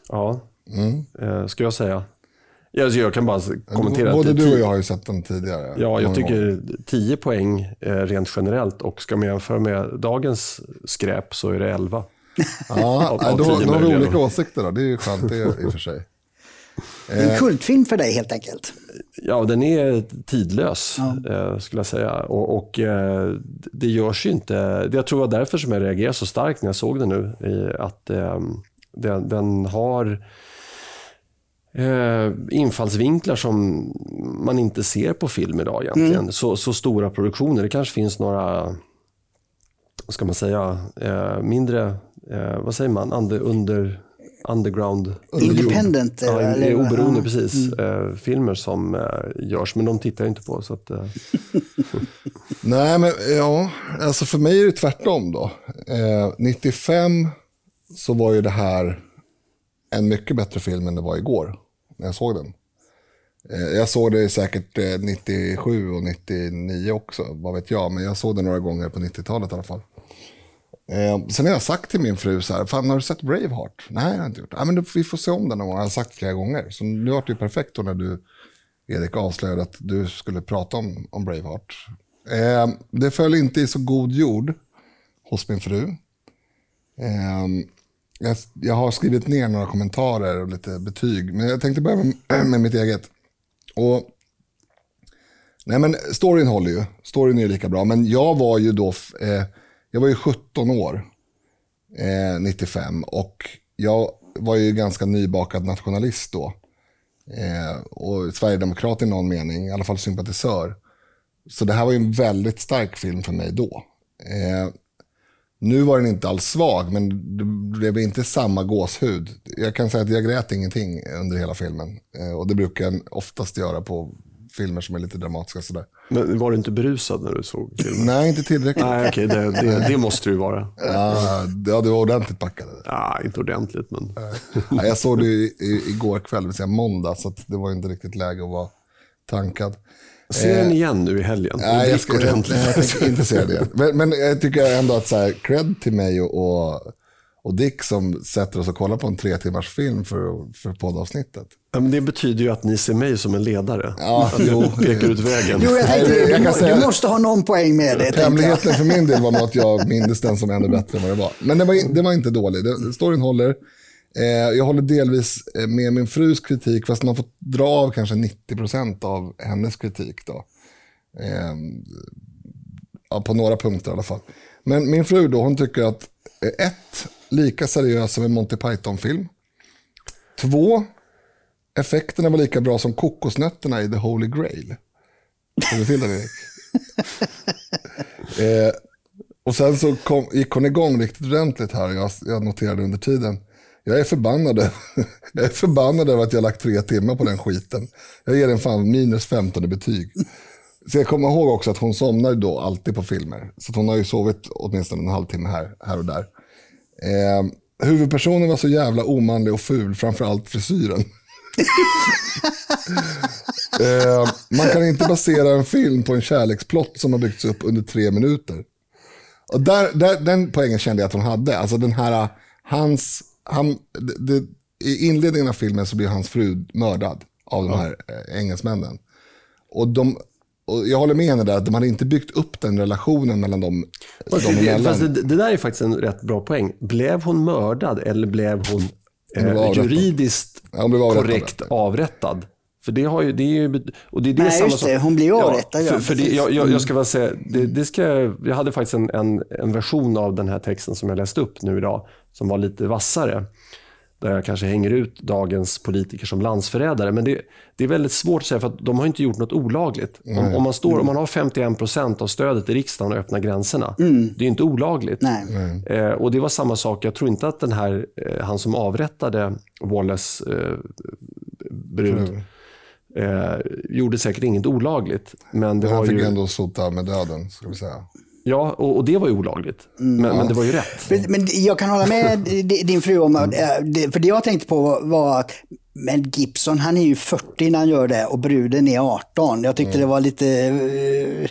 Ja, mm. eh, ska jag säga. Jag, jag kan bara kommentera. Både du och jag har ju sett den tidigare. Ja, jag tycker 10 poäng eh, rent generellt och ska man jämföra med dagens skräp så är det 11. (laughs) Ja, då, då har vi olika åsikter då. Det är ju skönt det i och för sig. (laughs) En eh, kultfilm för dig helt enkelt. Ja, den är tidlös ja. Eh, skulle jag säga. Och, och, det görs ju inte. Jag tror det var därför som jag reagerade så starkt när jag såg den nu. Att den, den har eh, infallsvinklar som man inte ser på film idag egentligen. Mm. Så, så stora produktioner. Det kanske finns några, vad ska man säga, eh, mindre, eh, vad säger man, under, under underground. Independent. Ja, eller, oberoende, ja. precis. Mm. Eh, filmer som eh, görs, men de tittar jag inte på. Så att, eh. (laughs) Nej, men ja, alltså för mig är det tvärtom då. 95 så var ju det här en mycket bättre film än det var igår när jag såg den. Eh, jag såg det säkert eh, 97 och 99 också, vad vet jag. Men jag såg det några gånger på 90-talet i alla fall. Eh, sen har jag sagt till min fru så här, fan har du sett Braveheart? Nej, jag har inte gjort det. Men vi får se om den någon gång, jag har sagt flera gånger. Så nu var det ju perfekt då när du, Erik, avslöjade att du skulle prata om, om Braveheart. Eh, det föll inte i så god jord hos min fru. Jag, jag, har skrivit ner några kommentarer och lite betyg, men jag tänkte börja med, (clears throat) med mitt eget. Och, nej men storyn håller ju, storyn är lika bra, men jag var ju då, eh, jag var ju 17 år, eh, 95, och jag var ju ganska nybakad nationalist då. Eh, och sverigedemokrat i någon mening, i alla fall sympatisör. Så det här var ju en väldigt stark film för mig då. Eh, nu var den inte alls svag, men det blev inte samma gåshud. Jag kan säga att jag grät ingenting under hela filmen. Eh, och det brukar jag oftast göra på filmer som är lite dramatiska. Sådär. Men var du inte berusad när du såg filmen? Nej, inte tillräckligt. Nej, okay, det, det, (laughs) det måste du vara. Ja, ja, du var ordentligt packad. Ja, inte ordentligt, men... (laughs) Ja, jag såg det igår kväll, det vill säga måndag, så det var inte riktigt läge att vara tankad. Se den igen nu i helgen. Nej, jag, ska, jag, jag tänker inte se det. Men, men jag tycker ändå att så här, cred till mig och, och, och Dick som sätter oss och kollar på en tre timmars film för, för poddavsnittet. men det betyder ju att ni ser mig som en ledare. Ja, att jo. pekar ut vägen. (laughs) Jo, jag tänkte, jag du, säga, du måste ha någon poäng med det. Hemligheten för min del var nog att jag mindes den som ännu bättre än vad det var. Men det var, det var inte dålig. storyn håller. Eh, jag håller delvis eh, med min frus kritik, fast man får dra av kanske 90% av hennes kritik. Då. Ehm, ja, på några punkter i alla fall. Men min fru då, hon tycker att eh, ett, lika seriös som en Monty Python-film. Två, effekterna var lika bra som kokosnötterna i The Holy Grail. Känner du till det, Erik? (laughs) eh, och sen så kom, gick hon igång riktigt ordentligt här. Jag, jag noterade under tiden jag är förbannad, (laughs) jag är förbannad över att jag har lagt tre timmar på den skiten. Jag ger den fan minus 15 i betyg. Så jag kommer ihåg också att hon somnar då alltid på filmer. Så hon har ju sovit åtminstone en halvtimme här, här och där. Eh, huvudpersonen var så jävla omanlig och ful, framförallt frisyren. (laughs) eh, man kan inte basera en film på en kärleksplott som har byggts upp under tre minuter. Och där, där, den poängen kände jag att hon hade. Alltså den här, hans, han, det, I inledningen av filmen så blir hans fru mördad av de här eh, engelsmännen. Och, de, och jag håller med henne där, att de hade inte byggt upp den relationen mellan dem. Fast, dem det, fast det, det där är faktiskt en rätt bra poäng. Blev hon mördad eller blev hon eh, juridiskt hon blev avrättad. korrekt avrättad? För det har ju, det är ju, och det, det är Nej, samma just det. Hon blir ju avrättad, ja, för, för det, jag, jag, jag ska väl säga, det, det ska, jag hade faktiskt en, en, en version av den här texten som jag läste upp nu idag, som var lite vassare. Där jag kanske hänger ut dagens politiker som landsförrädare. Men det, det är väldigt svårt att säga, för att de har inte gjort något olagligt. Om, om, man står, om man har 51 procent av stödet i riksdagen och öppnar gränserna, det är inte olagligt. Nej. Eh, och det var samma sak, jag tror inte att den här, eh, han som avrättade Wallace eh, brud, eh, gjorde säkert inget olagligt. Men det Han var fick ju, ändå sota med döden, ska vi säga. ja, och, och det var ju olagligt. Mm. men, men det var ju rätt. Men, men jag kan hålla med di- din fru om att, det- för det jag tänkte på var- var att men Gibson han är ju 40 när han gör det och bruden är 18. Jag tyckte det var lite, eh,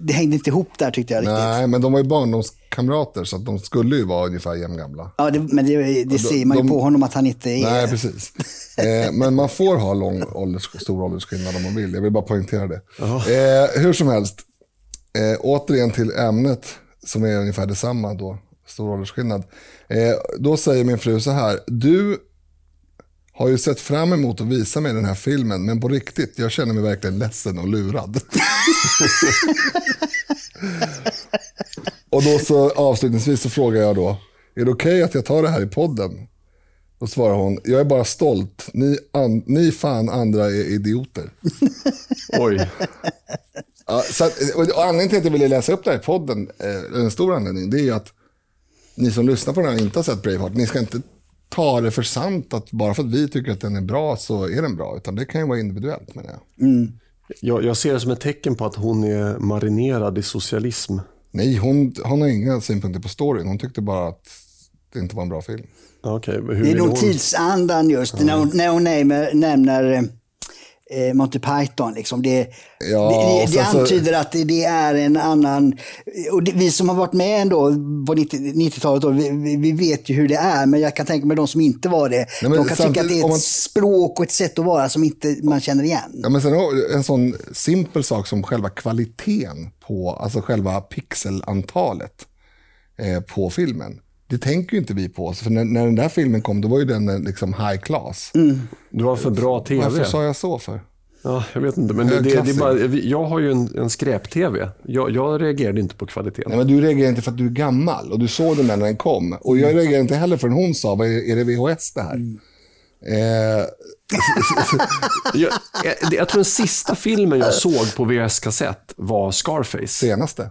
det hängde inte ihop där tyckte jag riktigt. Nej, men de var ju barndomskamrater, så att de skulle ju vara ungefär jämngamla. Ja, det, men det, det ser man ju de- på honom att han inte är. Nej, precis. Eh, men man får ha lång ålders, stor åldersskillnad om man vill. Jag vill bara poängtera det. Eh, hur som helst, eh, återigen till ämnet som är ungefär detsamma då, stor åldersskillnad. Eh, då säger min fru så här, du har ju sett fram emot att visa mig den här filmen, men på riktigt, jag känner mig verkligen ledsen och lurad. och då så avslutningsvis så frågar jag då, är det okej att jag tar det här i podden? Då svarar hon, jag är bara stolt. Ni, an, ni fan andra är idioter. (laughs) Oj. Ja, så att, och och anledningen till att jag ville läsa upp det här i podden, eh, en stor anledning, det är ju att ni som lyssnar på den här inte har sett Braveheart, ni ska inte ta det för sant att bara för att vi tycker att den är bra så är den bra, utan det kan ju vara individuellt menar jag. Jag, jag ser det som ett tecken på att hon är marinerad i socialism. Nej, hon, hon har inga synpunkter på storyn, hon tyckte bara att det inte var en bra film. Ja, hur Det är nog tidsandan just, när hon, när hon nämner, nämner eh, Monty Python. Liksom. Det, Ja, det, det, det sen så- antyder att det, är en annan... Och vi som har varit med ändå på 90 90-talet, då, vi, vi- vet ju hur det är, men jag kan tänka mig de som inte var det. men de kan tycka att det är ett man- språk och ett sätt att vara som inte man känner igen. Ja, men sen en sån simpel sak som själva kvaliteten på, alltså själva pixelantalet eh, på filmen. Det tänker ju inte vi på. För när, när den där filmen kom, då var ju den eh, liksom high class. Du har för bra tv. Varför sa jag så för? Ja, jag vet inte, men det, Eh, det, det bara, jag har ju en, en skräp-tv. Jag, jag reagerade inte på kvaliteten. Nej, men du reagerar inte för att du är gammal och du såg den när den kom. Och jag reagerar inte heller förrän hon sa, "Vad är, är det VHS det här? Eh, (laughs) Jag, jag, jag tror den sista filmen jag såg på VHS-kassett var Scarface. senaste.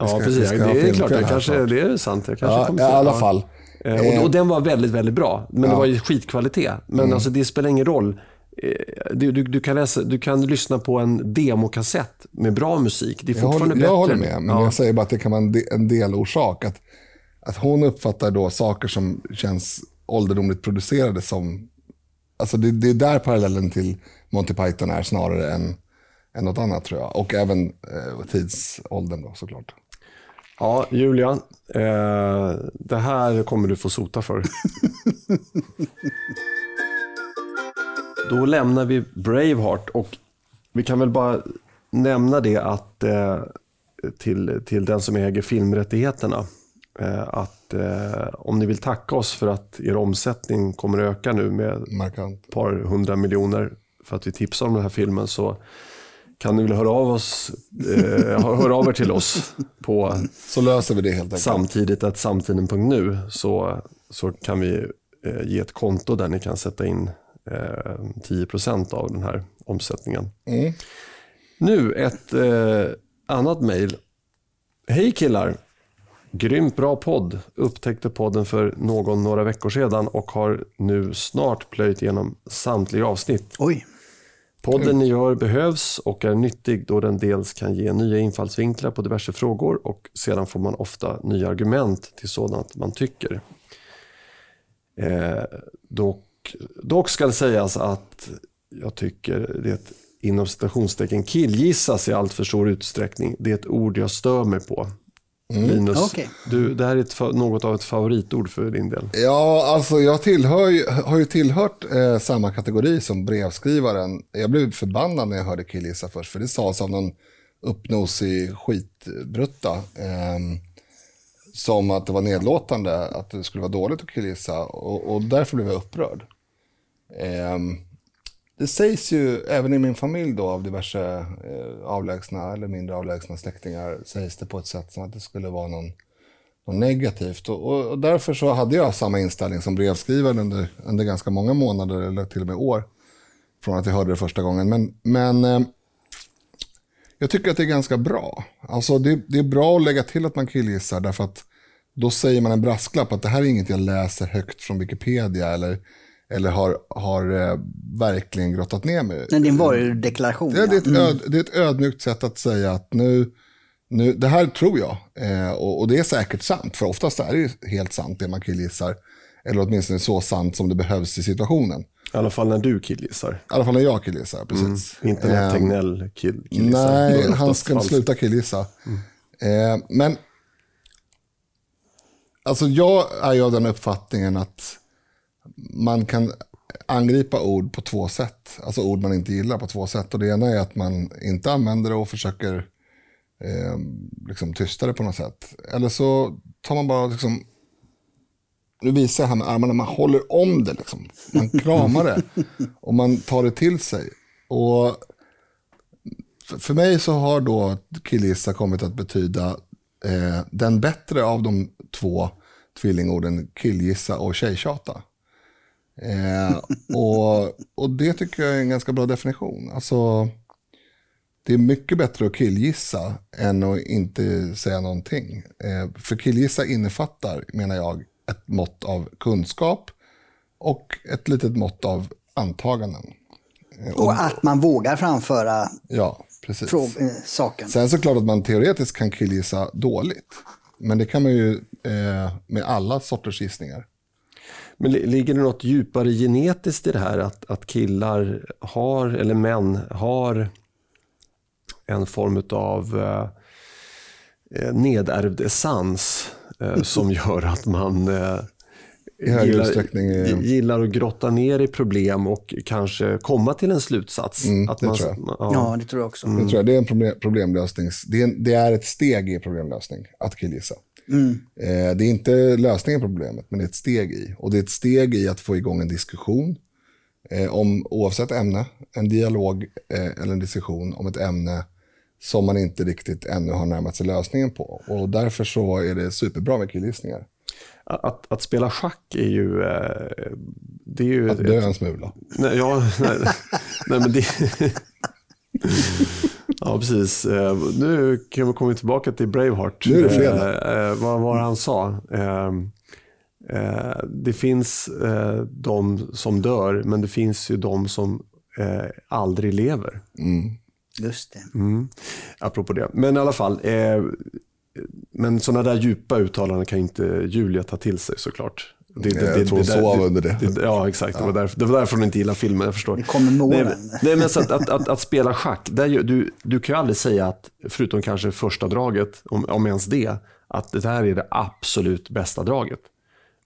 Ja, precis. det är klart, jag här kanske, det är sant. Jag kanske Ja, kommer i se- alla ja. fall. Eh, Och, och den var väldigt, väldigt bra. Men det var ju skitkvalitet. Men Mm. alltså, det spelar ingen roll. Eh, Du, du, du, kan läsa, du kan lyssna på en demokassett med bra musik. Det är Jag fortfarande håller, bättre. jag håller med, men ja. jag säger bara att det kan vara en, de, en delorsak. Att, att hon uppfattar då saker som känns ålderdomligt producerade som... Alltså det, det är där parallellen till Monty Python är snarare än, än något annat tror jag. Och även eh, tidsåldern då såklart. Ja, Julia. Eh, det här kommer du få sota för. Då lämnar vi Braveheart och vi kan väl bara nämna det att eh, till, till den som äger filmrättigheterna eh, att eh, om ni vill tacka oss för att er omsättning kommer öka nu med Markant. ett par hundra miljoner för att vi tipsar om den här filmen så kan ni väl höra av, oss, eh, höra av er till oss på Så löser vi det helt enkelt. samtidigt att samtiden.nu så, så kan vi eh, ge ett konto där ni kan sätta in eh, 10% av den här omsättningen. Mm. Nu ett eh, annat mejl. Hej killar! Grymt bra podd. Upptäckte podden för någon några veckor sedan och har nu snart plöjt igenom samtliga avsnitt. Oj. Podden ni gör behövs och är nyttig då den dels kan ge nya infallsvinklar på diverse frågor och sedan får man ofta nya argument till sådant man tycker. Eh, dock, dock ska det sägas att jag tycker det inom citationstecken killgissas i allt för stor utsträckning. Det är ett ord jag stör mig på. Linus, Okej. du, det här är ett, något av ett favoritord för din del. Ja, alltså jag tillhör, har ju tillhört eh, samma kategori som brevskrivaren. Jag blev förbannad när jag hörde killgissa först, för det sades av någon uppnosig skitbrutta. ehm, som att det var nedlåtande, att det skulle vara dåligt att killgissa. Och, och därför blev jag upprörd. Ehm, det sägs ju även i min familj då av diverse eh, avlägsna eller mindre avlägsna släktingar sägs det på ett sätt som att det skulle vara någon, något negativt. Och, och, och därför så hade jag samma inställning som brevskrivaren under, under ganska många månader eller till och med år. Från att jag hörde det första gången. Men, men eh, jag tycker att det är ganska bra. Alltså det, det är bra att lägga till att man killgissar därför att då säger man en brasklapp att det här är inget jag läser högt från Wikipedia eller, eller har, har eh, verkligen grottat ner mig. Men din varudeklaration. Ja, det, är ett öd, det är ett ödmjukt sätt att säga att nu, nu det här tror jag. Eh, och, och det är säkert sant, för oftast är det ju helt sant det man killgissar. Eller åtminstone så sant som det behövs i situationen. I alla fall när du killgissar. I alla fall när jag killgissar, precis. Inte när Eh, Tegnell kill, killgissar. Nej, det han ska falskt. sluta killgissa. Eh, men alltså jag är ju av den uppfattningen att man kan angripa ord på två sätt. Alltså ord man inte gillar på två sätt. Och det ena är att man inte använder det och försöker eh, liksom tysta det på något sätt. Eller så tar man bara liksom nu visar jag här med armarna, man håller om det liksom. Man kramar det (laughs) och man tar det till sig. Och för- mig så har då killgissa kommit att betyda eh, den bättre av de två tvillingorden killgissa och tjejtjata. Eh, och, och det tycker jag är en ganska bra definition. Alltså, det är mycket bättre att killgissa än att inte säga någonting. Eh, för killgissa innefattar, menar jag, ett mått av kunskap och ett litet mått av antaganden. Och att man vågar framföra Ja, precis. eh, saken. Sen så klart att man teoretiskt kan killgissa dåligt. Men det kan man ju eh, med alla sorters gissningar. Men li- ligger det något djupare genetiskt i det här att, att killar har, eller män har en form av eh, eh, nedärvd essens eh, som (laughs) gör att man eh, gillar, gillar att grotta ner i problem och kanske komma till en slutsats. Mm, att det man, tror jag. Ja. Ja, det tror jag också. Jag tror jag, det är en problem, problemlösning. Det är, en- det är ett steg i problemlösning att killgissa. Eh, det är inte lösningen på problemet, men det är ett steg i. Och det är ett steg i att få igång en diskussion eh, om oavsett ämne. En dialog eh, eller en diskussion om ett ämne som man inte riktigt ännu har närmat sig lösningen på. Och därför så är det superbra med killgissningar. Att, att spela schack är ju... Det är ju Att dö en smula. Nej, ja, nej, nej men det... (laughs) Ja, precis. Eh, Nu kan vi komma tillbaka till Braveheart. Nu är det fredag. Eh, eh, vad var han sa? Eh, eh, det finns eh, de som dör, men det finns ju de som eh, aldrig lever. Just det. Mm. Apropå det. Men i alla fall. Eh, men sådana där djupa uttalanden kan inte Julia ta till sig såklart. Det, Jag tror hon sov under det. Ja, exakt. Det, var därför, det var därför hon inte gillar filmen, jag förstår. Det kommer med nej, åren. nej, men så att, att, att, att spela schack, där, du, du kan ju aldrig säga att, förutom kanske första draget, om, om ens det, att det här är det absolut bästa draget.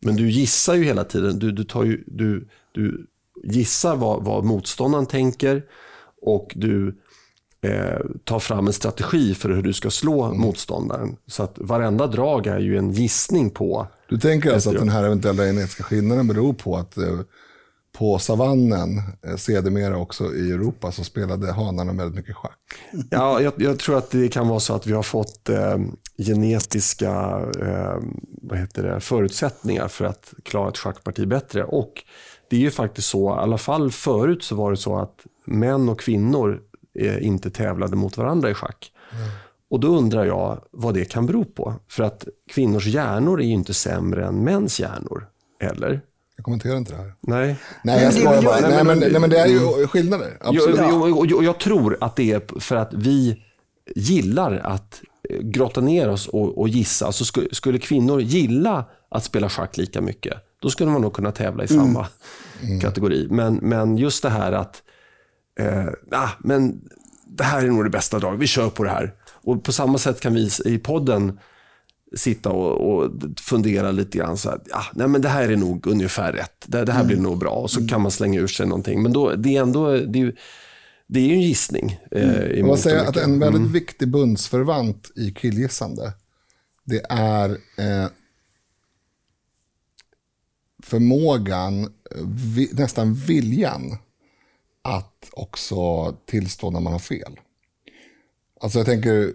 Men du gissar ju hela tiden. Du, du, tar ju, du, du gissar vad, vad motståndaren tänker och du eh, tar fram en strategi för hur du ska slå Mm. motståndaren. Så att varenda drag är ju en gissning på Du tänker alltså att den här eventuella genetiska skillnaden beror på att eh, på savannen, eh, sedermera också i Europa, så spelade hanarna väldigt mycket schack. Ja, jag, jag tror att det kan vara så att vi har fått eh, genetiska eh, vad heter det, förutsättningar för att klara ett schackparti bättre. Och det är ju faktiskt så, i alla fall förut så var det så att män och kvinnor eh, inte tävlade mot varandra i schack. Och då undrar jag vad det kan bero på. För att kvinnors hjärnor är ju inte sämre än mäns hjärnor. Eller? Jag kommenterar inte det här. Nej. Nej, jag skojar bara. nej, men- nej, men det är ju skillnader. Absolut. Jag, jag, jag, jag tror att det är för att vi gillar att eh, grotta ner oss och, och gissa. Alltså skulle, skulle kvinnor gilla att spela schack lika mycket, då skulle man nog kunna tävla i samma kategori. Men, men just det här att, eh, ah, men det här är nog det bästa draget, vi kör på det här. Och på samma sätt kan vi i podden sitta och, och fundera lite grann. Så här, ja, nej, men det här är nog ungefär rätt. Det, det här blir nog bra. Och så kan man slänga ur sig någonting. Men då, det är ändå det är, ju- det är ju en gissning. Eh, måste och säga att en väldigt viktig bundsförvant i killgissande, det är eh, förmågan, vi, nästan viljan, att också tillstå när man har fel. Alltså jag tänker,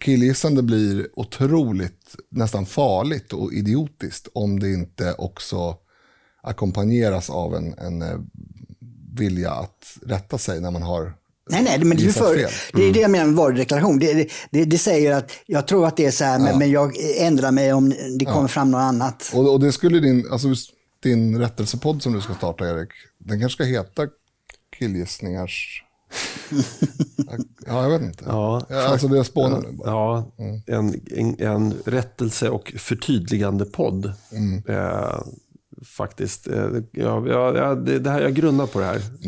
killgissande blir otroligt, nästan farligt och idiotiskt om det inte också ackompanjeras av en, en eh, vilja att rätta sig när man har Nej, nej, men det är, ju för, det, är det jag menar med varudeklaration. Det, det, det, säger att jag tror att det är så här, men, men jag ändrar mig om det kommer fram något annat. Och, och det skulle din, alltså din rättelsepodd som du ska starta Erik, den kanske ska heta killgissningars... ja, jag vet inte. Ja, alltså det är spånar nu bara. Ja, en, en, en rättelse och förtydligande podd. Eh, faktiskt. Eh, ja, ja, ja, det, det här, jag grunnar på det här. (laughs)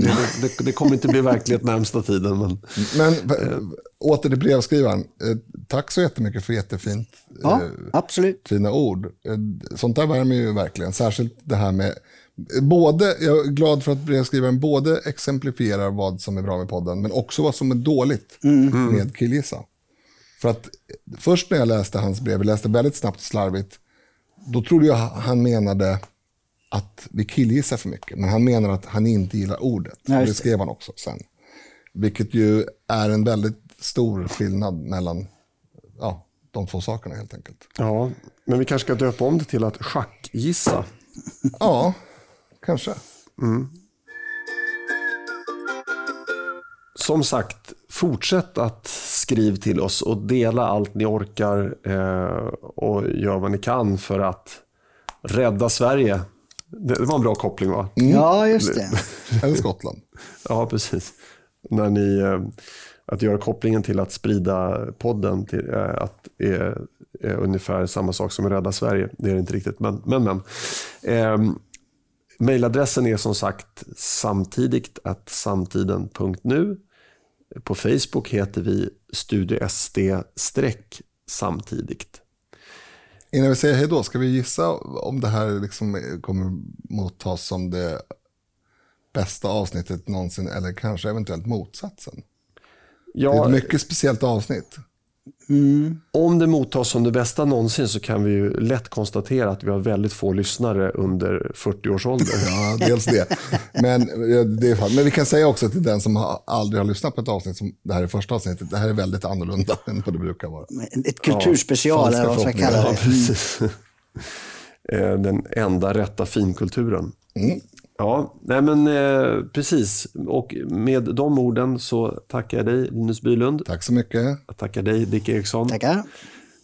Det, det, det kommer inte bli verklighet närmsta tiden. Men, Men eh, åter till brevskrivaren. Eh, tack så jättemycket för jättefint Ja, eh, absolut. fina ord. Eh, Sånt där värmer ju verkligen. Särskilt det här med... Både, jag är glad för att brevskrivaren både exemplifierar vad som är bra med podden, men också vad som är dåligt med killgissa. För att först när jag läste hans brev, jag läste väldigt snabbt och slarvigt, då trodde jag han menade att vi killgissar för mycket. Men han menar att han inte gillar ordet. Det det. skrev han också sen. Vilket ju är en väldigt stor skillnad mellan ja, de två sakerna helt enkelt. ja, men vi kanske ska döpa om det till att schackgissa. Ja, kanske. Som sagt, fortsätt att skriv till oss och dela allt ni orkar eh, och gör vad ni kan för att rädda Sverige. Det, det var en bra koppling va? Ja, just det. (laughs) Eller Skottland. Ja, precis. När ni, eh, att göra kopplingen till att sprida podden till eh, att är, är ungefär samma sak som att rädda Sverige. Det är det inte riktigt, men men. men. Mailadressen är som sagt samtidigt att samtiden.nu. På Facebook heter vi Studio SD-samtidigt. Innan vi säger hej då, ska vi gissa om det här liksom kommer mottas som det bästa avsnittet någonsin eller kanske eventuellt motsatsen? Det är Ja, ett mycket speciellt avsnitt. Om det mottas som det bästa någonsin så kan vi ju lätt konstatera att vi har väldigt få lyssnare under 40 års ålder. Ja, dels det. Men, ja, det är. Men vi kan säga också till den som har, aldrig har lyssnat på ett avsnitt som det här är första avsnittet, det här är väldigt annorlunda (laughs) än vad det brukar vara. Ett kulturspecial falska eller vad man ska kalla Ja, det. precis. (laughs) Eh, Den enda rätta finkulturen. Ja, nej men eh, precis. Och med de orden så tackar jag dig Linus Bylund. Tack så mycket. Jag tackar dig Dick Eriksson. Tackar.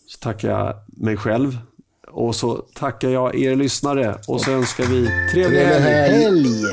Så tackar jag mig själv. Och så tackar jag er lyssnare. Och så önskar vi trevlig Trevlig helg. helg. Helg.